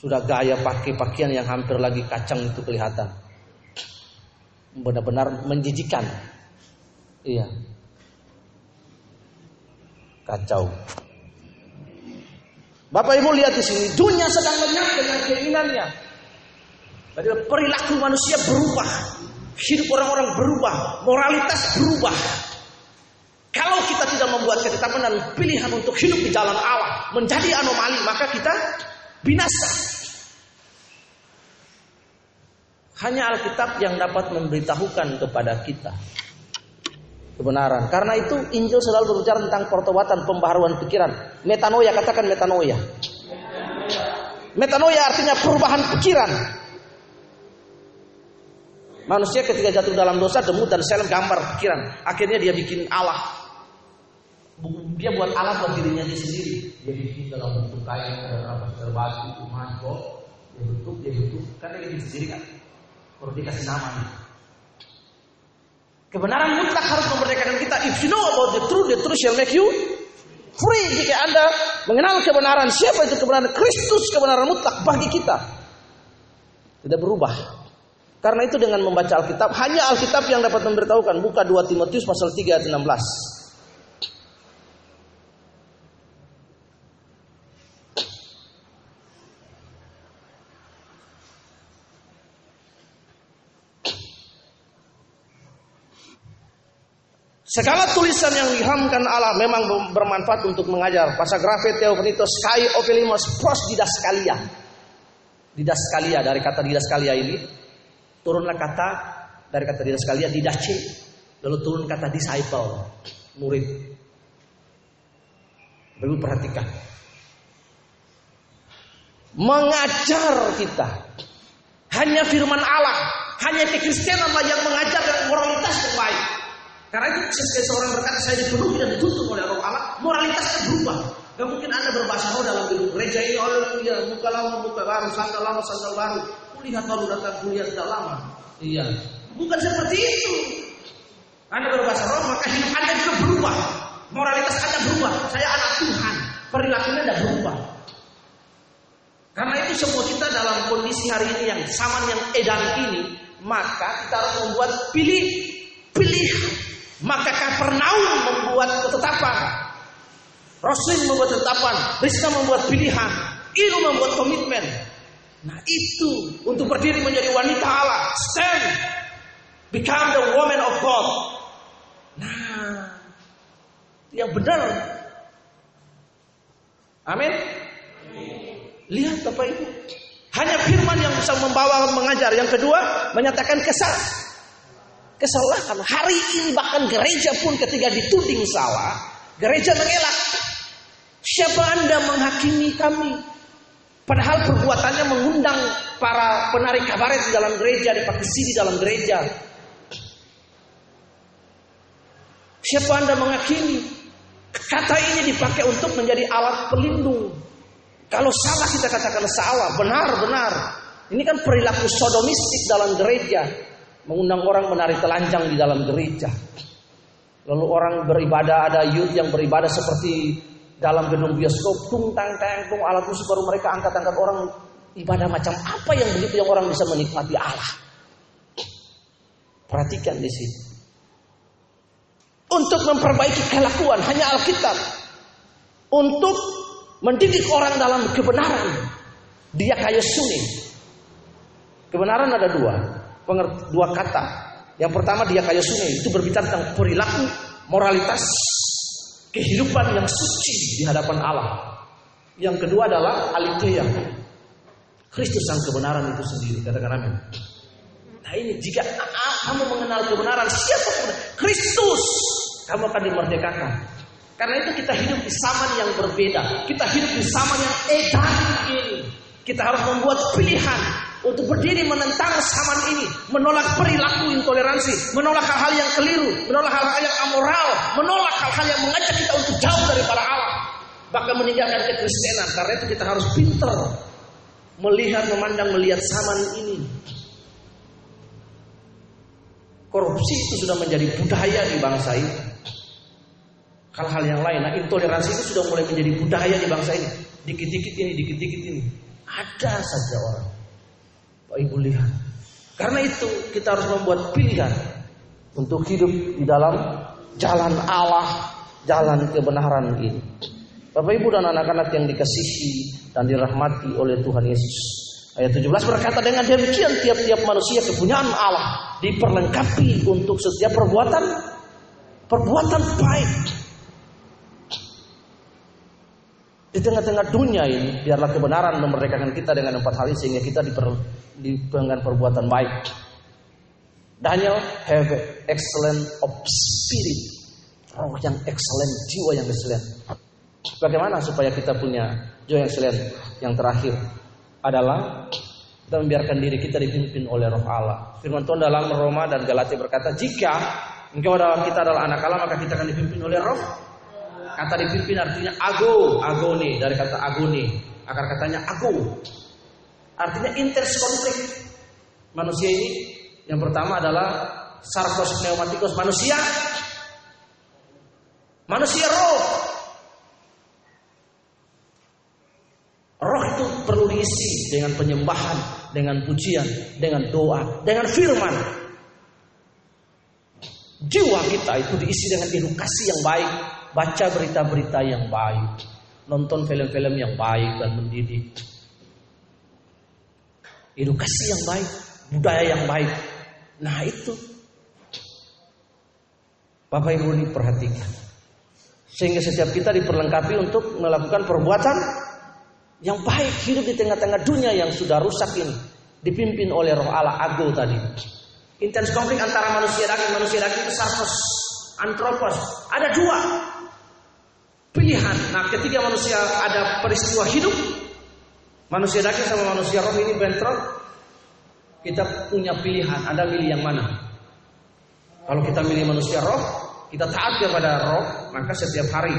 Speaker 1: Sudah gaya pakai pakaian yang hampir lagi kacang itu kelihatan. Benar-benar menjijikan. Iya. Kacau. Bapak Ibu lihat di sini, dunia sedang lenyap dengan keinginannya. Jadi perilaku manusia berubah, hidup orang-orang berubah, moralitas berubah. Kalau kita tidak membuat ketetapan dan pilihan untuk hidup di jalan Allah, menjadi anomali, maka kita binasa. Hanya Alkitab yang dapat memberitahukan kepada kita kebenaran. Karena itu Injil selalu berbicara tentang pertobatan, pembaharuan pikiran. Metanoia, katakan metanoia. Metanoia artinya perubahan pikiran. Manusia ketika jatuh dalam dosa, demu dan sel gambar pikiran. Akhirnya dia bikin Allah. Dia buat Allah buat dirinya dia sendiri. Dia bikin dalam bentuk kain, ada apa, batu, mangkok. Dia bentuk, dia bentuk. Kan dia bikin sendiri kan. Baru dikasih nama nih. Kebenaran mutlak harus memerdekakan kita. If you know about the truth, the truth shall make you free. Jika Anda mengenal kebenaran, siapa itu kebenaran? Kristus kebenaran mutlak bagi kita. Tidak berubah. Karena itu dengan membaca Alkitab, hanya Alkitab yang dapat memberitahukan. Buka 2 Timotius pasal 3 ayat 16. Segala tulisan yang dihamkan Allah memang bermanfaat untuk mengajar. Pasagrafe, Theopnetos, Kai, Opelimos, Pros, Didaskalia. Didaskalia, dari kata Didaskalia ini, turunlah kata, dari kata Didaskalia, Didace, lalu turun kata disciple, murid. Baru perhatikan. Mengajar kita. Hanya firman Allah, hanya kekristenan yang mengajar moralitas yang baik. Karena itu ketika seorang berkata saya dipenuhi dan dituntut oleh roh Allah, moralitasnya berubah. Gak mungkin anda berbahasa roh dalam gedung gereja ini, oh ya, buka lama, buka baru, sandal lama, sandal baru. Kulihat baru datang kuliah tidak lama. Iya. Bukan seperti itu. Anda berbahasa roh, maka hidup anda juga berubah. Moralitas anda berubah. Saya anak Tuhan. Perilakunya tidak berubah. Karena itu semua kita dalam kondisi hari ini yang zaman yang edan ini, maka kita harus membuat pilih pilihan maka Kapernaum membuat ketetapan. Rasul membuat ketetapan. Rizka membuat pilihan. Ilu membuat komitmen. Nah itu untuk berdiri menjadi wanita Allah. Stand. Become the woman of God. Nah. Yang benar. Amin. Lihat Bapak Ibu. Hanya firman yang bisa membawa mengajar. Yang kedua, menyatakan kesan. Kesalahan. Hari ini bahkan gereja pun ketika dituding salah, gereja mengelak. Siapa Anda menghakimi kami? Padahal perbuatannya mengundang para penarik kabaret di dalam gereja, dipakai di dalam gereja. Siapa Anda menghakimi? Kata ini dipakai untuk menjadi alat pelindung. Kalau salah kita katakan salah, benar, benar. Ini kan perilaku sodomistik dalam gereja. Mengundang orang menari telanjang di dalam gereja. Lalu orang beribadah, ada youth yang beribadah seperti dalam gedung bioskop, tung tang tang tung alat musik baru mereka angkat-angkat orang ibadah macam apa yang begitu yang orang bisa menikmati Allah. Perhatikan di sini. Untuk memperbaiki kelakuan hanya Alkitab. Untuk mendidik orang dalam kebenaran. Dia kayu suni. Kebenaran ada dua, dua kata. Yang pertama dia kayu suni itu berbicara tentang perilaku, moralitas, kehidupan yang suci di hadapan Allah. Yang kedua adalah aletheia. Kristus sang kebenaran itu sendiri. Katakan amin. Nah ini jika kamu mengenal kebenaran siapa pun Kristus, kamu akan dimerdekakan. Karena itu kita hidup di zaman yang berbeda. Kita hidup di zaman yang edan ini. Kita harus membuat pilihan untuk berdiri menentang zaman ini, menolak perilaku intoleransi, menolak hal-hal yang keliru, menolak hal-hal yang amoral, menolak hal-hal yang mengajak kita untuk jauh daripada Allah, bahkan meninggalkan kekristenan. Karena itu kita harus pintar melihat, memandang, melihat zaman ini. Korupsi itu sudah menjadi budaya di bangsa ini. Hal-hal yang lain, nah intoleransi itu sudah mulai menjadi budaya di bangsa ini. Dikit-dikit ini, dikit-dikit ini. Ada saja orang Bapak Ibu lihat. Karena itu kita harus membuat pilihan untuk hidup di dalam jalan Allah, jalan kebenaran ini. Bapak Ibu dan anak-anak yang dikasihi dan dirahmati oleh Tuhan Yesus. Ayat 17 berkata dengan demikian tiap-tiap manusia kepunyaan Allah diperlengkapi untuk setiap perbuatan perbuatan baik. Di tengah-tengah dunia ini, biarlah kebenaran memerdekakan kita dengan empat hal ini sehingga kita diper, di dengan perbuatan baik. Daniel have excellent of spirit, roh yang excellent, jiwa yang excellent. Bagaimana supaya kita punya jiwa yang excellent? Yang terakhir adalah kita membiarkan diri kita dipimpin oleh roh Allah. Firman Tuhan dalam Roma dan Galatia berkata, jika engkau adalah kita adalah anak Allah, maka kita akan dipimpin oleh roh Kata dipimpin artinya ago, agoni dari kata agoni. Akar katanya ago. Artinya inters konflik. Manusia ini yang pertama adalah sarkos pneumatikos manusia. Manusia roh. Roh itu perlu diisi dengan penyembahan, dengan pujian, dengan doa, dengan firman. Jiwa kita itu diisi dengan edukasi yang baik, baca berita-berita yang baik, nonton film-film yang baik dan mendidik. Edukasi yang baik, budaya yang baik. Nah itu. Bapak Ibu ini perhatikan. Sehingga setiap kita diperlengkapi untuk melakukan perbuatan yang baik hidup di tengah-tengah dunia yang sudah rusak ini. Dipimpin oleh roh Allah Ago tadi. Intens konflik antara manusia daging, manusia daging itu sarkos, antropos. Ada dua pilihan. Nah, ketika manusia ada peristiwa hidup, manusia daging sama manusia roh ini bentrok, kita punya pilihan. Anda milih yang mana? Kalau kita milih manusia roh, kita taat kepada roh, maka setiap hari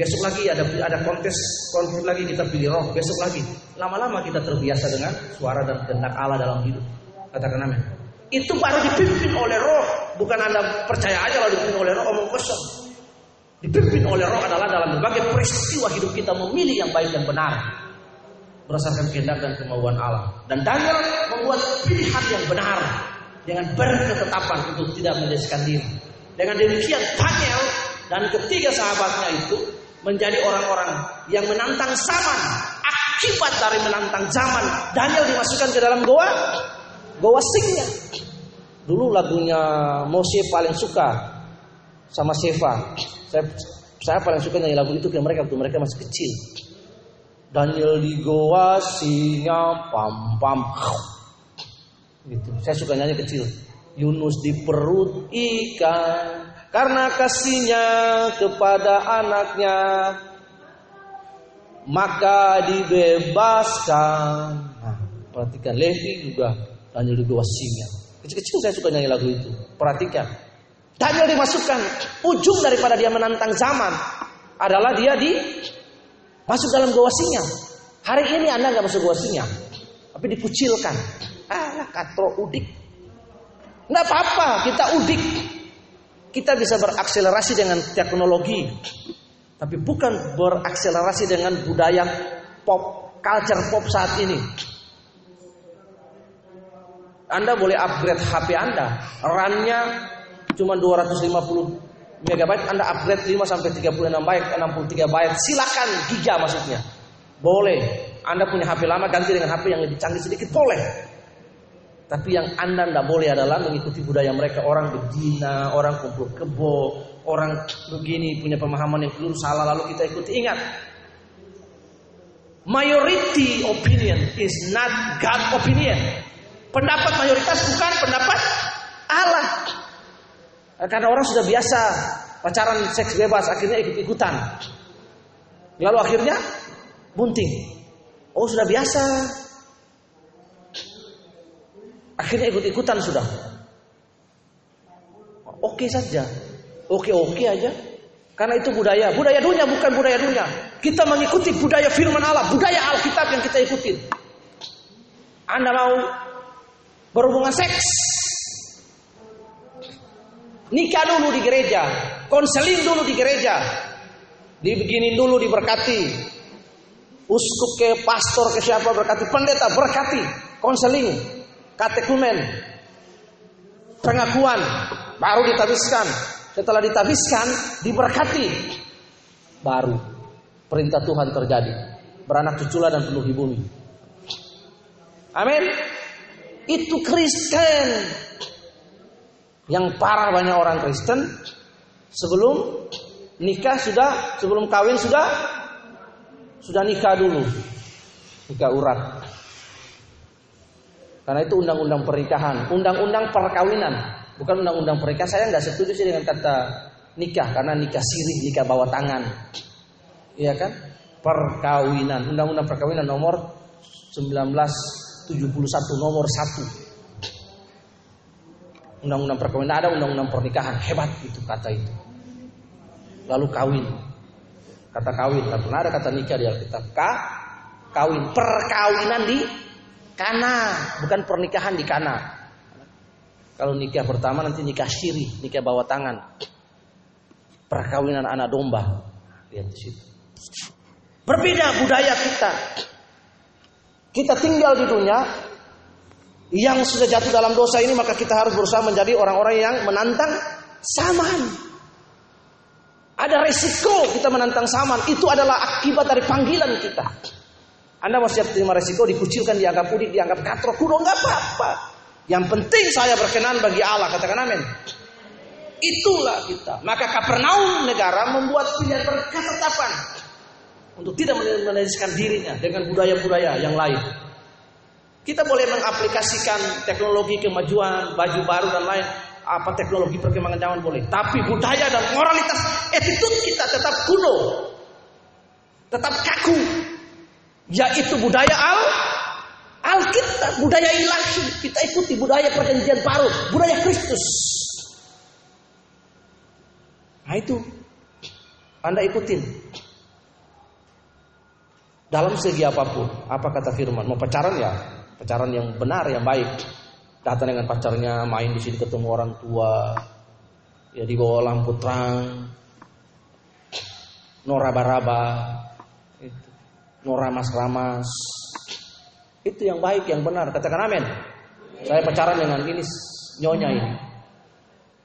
Speaker 1: besok lagi ada ada kontes konflik lagi kita pilih roh, besok lagi. Lama-lama kita terbiasa dengan suara dan kehendak Allah dalam hidup. Katakan amin. Itu baru dipimpin oleh roh, bukan Anda percaya aja kalau dipimpin oleh roh omong kosong. Dipimpin oleh roh adalah dalam berbagai peristiwa hidup kita memilih yang baik dan benar. Berdasarkan kehendak dan kemauan Allah. Dan Daniel membuat pilihan yang benar. Dengan berketetapan untuk tidak menjadikan diri. Dengan demikian Daniel dan ketiga sahabatnya itu menjadi orang-orang yang menantang zaman. Akibat dari menantang zaman, Daniel dimasukkan ke dalam goa, goa singnya. Dulu lagunya Moshe paling suka sama Seva. Saya, saya paling suka nyanyi lagu itu ke mereka waktu mereka masih kecil. Daniel di goa singa pam pam. Gitu. Saya suka nyanyi kecil. Yunus di perut ikan karena kasihnya kepada anaknya maka dibebaskan. Nah, perhatikan Levi juga Daniel dua singa. Kecil-kecil saya suka nyanyi lagu itu. Perhatikan. Daniel dimasukkan ujung daripada dia menantang zaman adalah dia di masuk dalam goa singa. Hari ini Anda nggak masuk goa singa, tapi dikucilkan. Ah, katro udik. Nggak apa-apa, kita udik. Kita bisa berakselerasi dengan teknologi, tapi bukan berakselerasi dengan budaya pop, culture pop saat ini. Anda boleh upgrade HP Anda, RAM-nya cuma 250 megabyte, Anda upgrade 5 sampai 36 byte, 63 byte, silakan giga maksudnya. Boleh. Anda punya HP lama ganti dengan HP yang lebih canggih sedikit boleh. Tapi yang Anda tidak boleh adalah mengikuti budaya mereka. Orang berzina, orang kumpul kebo, orang begini punya pemahaman yang keliru salah lalu kita ikuti. Ingat, majority opinion is not God opinion. Pendapat mayoritas bukan pendapat Allah. Karena orang sudah biasa pacaran seks bebas, akhirnya ikut-ikutan. Lalu akhirnya bunting. Oh sudah biasa, Akhirnya ikut-ikutan sudah. Oke saja. Oke-oke aja. Karena itu budaya. Budaya dunia bukan budaya dunia. Kita mengikuti budaya firman Allah. Budaya Alkitab yang kita ikutin. Anda mau berhubungan seks. Nikah dulu di gereja. Konseling dulu di gereja. Dibeginin dulu diberkati. Uskup ke pastor ke siapa berkati. Pendeta berkati. Konseling katekumen, pengakuan, baru ditabiskan. Setelah ditabiskan, diberkati. Baru perintah Tuhan terjadi. Beranak cuculah dan penuhi bumi. Amin. Itu Kristen. Yang parah banyak orang Kristen sebelum nikah sudah, sebelum kawin sudah sudah nikah dulu. Nikah urat. Karena itu undang-undang pernikahan, undang-undang perkawinan, bukan undang-undang pernikahan. Saya nggak setuju sih dengan kata nikah karena nikah sirih, nikah bawah tangan. Iya kan? Perkawinan, undang-undang perkawinan nomor 1971 nomor 1. Undang-undang perkawinan ada undang-undang pernikahan, hebat itu kata itu. Lalu kawin. Kata kawin, nggak pernah ada kata nikah di Alkitab. Ka, kawin, perkawinan di Kana, bukan pernikahan di kana. Kalau nikah pertama nanti nikah siri, nikah bawa tangan. Perkawinan anak domba. Lihat di situ. Berbeda budaya kita. Kita tinggal di dunia yang sudah jatuh dalam dosa ini maka kita harus berusaha menjadi orang-orang yang menantang saman. Ada resiko kita menantang saman. Itu adalah akibat dari panggilan kita. Anda mau siap terima resiko dikucilkan, dianggap udik, dianggap katro, kudo nggak apa-apa. Yang penting saya berkenan bagi Allah, katakan amin. Itulah kita. Maka Kapernaum negara membuat pilihan berketetapan untuk tidak menajiskan dirinya dengan budaya-budaya yang lain. Kita boleh mengaplikasikan teknologi kemajuan, baju baru dan lain, apa teknologi perkembangan zaman boleh. Tapi budaya dan moralitas, attitude kita tetap kuno, tetap kaku, yaitu budaya al Alkitab, budaya ilahi. Kita ikuti budaya perjanjian baru, budaya Kristus. Nah itu Anda ikutin. Dalam segi apa pun, apa kata firman? Mau pacaran ya, pacaran yang benar, yang baik. Datang dengan pacarnya, main di sini ketemu orang tua, ya di bawah lampu terang, noraba-raba, Noramas-ramas. Itu yang baik, yang benar. Katakan amin. Saya pacaran dengan ini nyonya ini.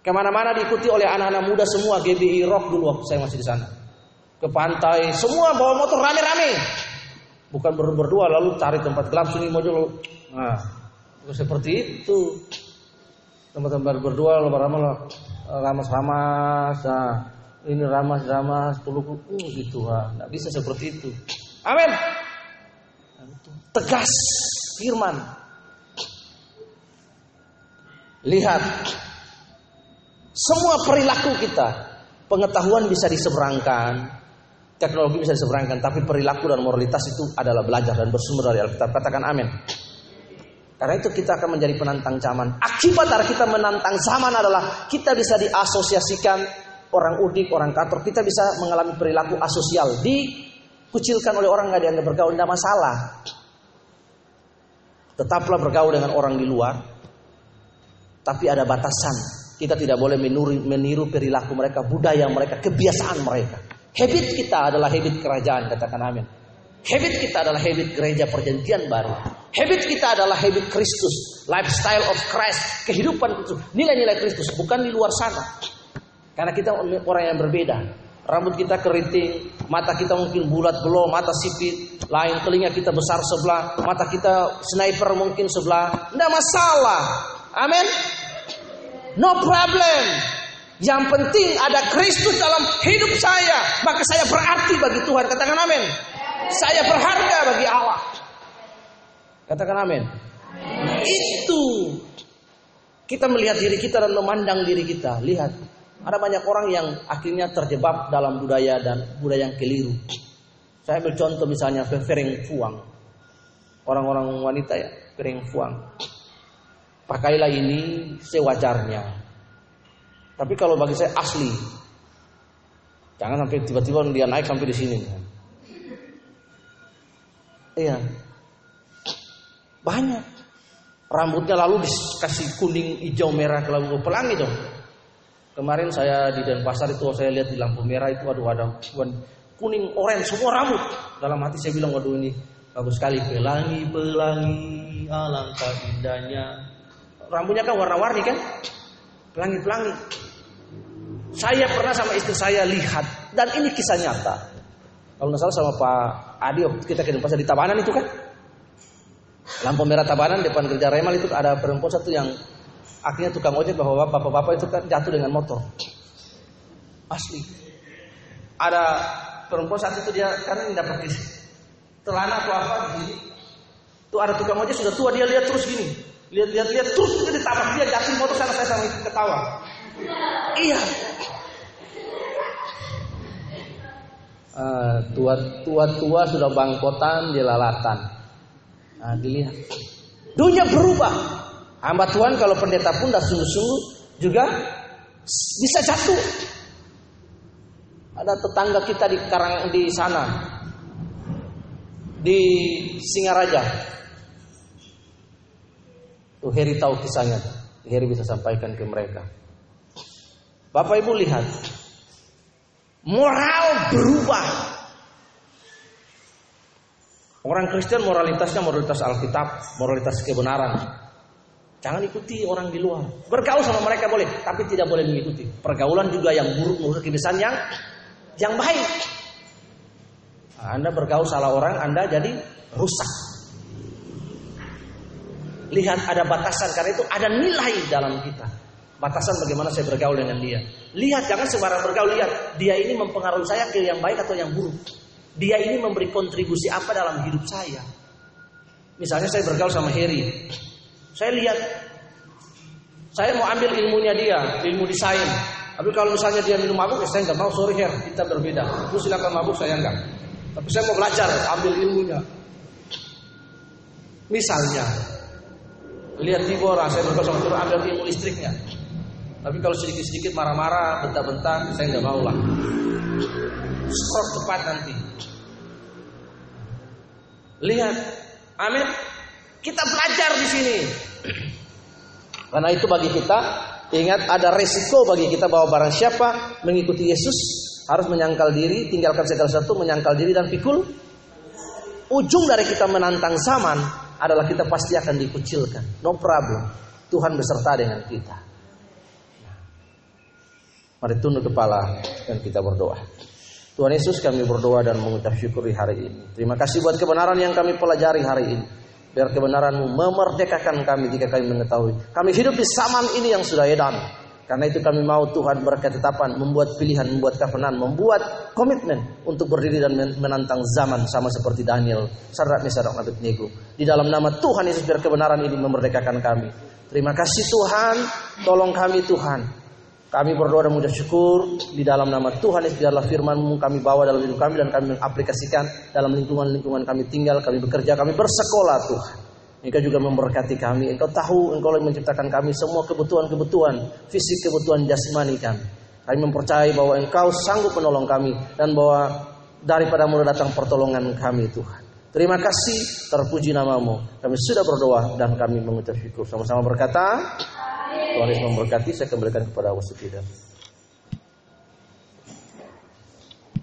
Speaker 1: Ke mana-mana diikuti oleh anak-anak muda semua GBI Rock dulu waktu saya masih di sana. Ke pantai, semua bawa motor rame-rame. Bukan ber berdua lalu cari tempat gelap sini mau dulu. Nah, seperti itu. Tempat-tempat berdua lama-lama ramas-ramas. Nah, ini ramas-ramas, peluk uh, gitu. Nah, nggak bisa seperti itu. Amin. Tegas firman. Lihat. Semua perilaku kita, pengetahuan bisa diseberangkan, teknologi bisa diseberangkan, tapi perilaku dan moralitas itu adalah belajar dan bersumber dari Alkitab. Katakan amin. Karena itu kita akan menjadi penantang zaman. Akibat dari kita menantang zaman adalah kita bisa diasosiasikan orang udik, orang kantor. Kita bisa mengalami perilaku asosial. Dikucilkan oleh orang nggak dianggap bergaul, tidak masalah. Tetaplah bergaul dengan orang di luar. Tapi ada batasan. Kita tidak boleh meniru, meniru perilaku mereka, budaya mereka, kebiasaan mereka. Habit kita adalah habit kerajaan, katakan amin. Habit kita adalah habit gereja perjanjian baru. Habit kita adalah habit Kristus, lifestyle of Christ, kehidupan Kristus, nilai-nilai Kristus, bukan di luar sana. Karena kita orang yang berbeda. Rambut kita keriting, mata kita mungkin bulat belum, mata sipit, lain telinga kita besar sebelah, mata kita sniper mungkin sebelah. Tidak masalah. Amin. No problem. Yang penting ada Kristus dalam hidup saya, maka saya berarti bagi Tuhan. Katakan amin. Saya berharga bagi Allah. Katakan amin. Itu kita melihat diri kita dan memandang diri kita. Lihat, ada banyak orang yang akhirnya terjebak dalam budaya dan budaya yang keliru. Saya ambil contoh misalnya Fereng Fuang. Orang-orang wanita ya, Fereng Fuang. Pakailah ini sewajarnya. Tapi kalau bagi saya asli. Jangan sampai tiba-tiba dia naik sampai di sini. Iya, banyak. Rambutnya lalu dikasih kuning, hijau, merah, kelabu pelangi dong. Kemarin saya di Denpasar itu saya lihat di lampu merah itu aduh ada kuning, orange semua rambut. Dalam hati saya bilang waduh ini bagus sekali pelangi, pelangi, alangkah indahnya. Rambutnya kan warna-warni kan? Pelangi-pelangi. Saya pernah sama istri saya lihat dan ini kisah nyata. Kalau nggak salah sama Pak Adi kita ke Denpasar di Tabanan itu kan? Lampu merah Tabanan depan kerja Remal itu ada perempuan satu yang akhirnya tukang ojek bahwa bapak-bapak itu kan jatuh dengan motor. Asli. Ada perempuan satu itu dia karena tidak pakai celana atau apa begini. Tuh ada tukang ojek sudah tua dia lihat terus gini. Lihat lihat lihat terus dia ditabrak dia jatuh motor sana saya sama ketawa. Iya. Uh, tua tua tua sudah bangkotan di lalatan. Nah, dilihat. Dunia berubah. Hamba Tuhan kalau pendeta pun dah sungguh-sungguh juga bisa jatuh. Ada tetangga kita di Karang di sana di Singaraja. Tuh Heri tahu kisahnya. Heri bisa sampaikan ke mereka. Bapak Ibu lihat, moral berubah. Orang Kristen moralitasnya moralitas Alkitab, moralitas kebenaran. Jangan ikuti orang di luar. Bergaul sama mereka boleh, tapi tidak boleh mengikuti. Pergaulan juga yang buruk menurut kebiasaan yang yang baik. Anda bergaul salah orang, Anda jadi rusak. Lihat ada batasan karena itu ada nilai dalam kita. Batasan bagaimana saya bergaul dengan dia. Lihat jangan sembarang bergaul. Lihat dia ini mempengaruhi saya ke yang baik atau yang buruk dia ini memberi kontribusi apa dalam hidup saya. Misalnya saya bergaul sama Heri. Saya lihat saya mau ambil ilmunya dia, ilmu desain. Tapi kalau misalnya dia minum mabuk, ya saya nggak mau. Sorry Her, kita berbeda. Lu silakan mabuk, saya enggak. Tapi saya mau belajar, ambil ilmunya. Misalnya, lihat Tibora, saya bergaul sama Tibora, ambil ilmu listriknya. Tapi kalau sedikit-sedikit marah-marah, bentak-bentak, saya nggak mau lah. Stroke cepat nanti. Lihat, amin. Kita belajar di sini. Karena itu bagi kita, ingat ada resiko bagi kita bahwa barang siapa mengikuti Yesus harus menyangkal diri, tinggalkan segala sesuatu, menyangkal diri dan pikul. Ujung dari kita menantang zaman adalah kita pasti akan dikucilkan. No problem. Tuhan beserta dengan kita. Mari tunduk kepala dan kita berdoa. Tuhan Yesus kami berdoa dan mengucap syukur di hari ini. Terima kasih buat kebenaran yang kami pelajari hari ini. Biar kebenaranmu memerdekakan kami jika kami mengetahui. Kami hidup di zaman ini yang sudah edan. Karena itu kami mau Tuhan berketetapan, membuat pilihan, membuat kafanan, membuat komitmen untuk berdiri dan menantang zaman sama seperti Daniel, Sadrak Mesadak Abednego. Di dalam nama Tuhan Yesus biar kebenaran ini memerdekakan kami. Terima kasih Tuhan, tolong kami Tuhan. Kami berdoa dan mengucap syukur di dalam nama Tuhan Yesus adalah firman-Mu kami bawa dalam hidup kami dan kami aplikasikan dalam lingkungan-lingkungan kami tinggal, kami bekerja, kami bersekolah Tuhan. Engkau juga memberkati kami. Engkau tahu Engkau yang menciptakan kami semua kebutuhan-kebutuhan fisik, kebutuhan jasmani kami. Kami mempercayai bahwa Engkau sanggup menolong kami dan bahwa daripada mulai datang pertolongan kami Tuhan. Terima kasih, terpuji namamu. Kami sudah berdoa dan kami mengucap syukur. Sama-sama berkata, Tuhan Yesus memberkati, saya kembalikan kepada wasit tidak.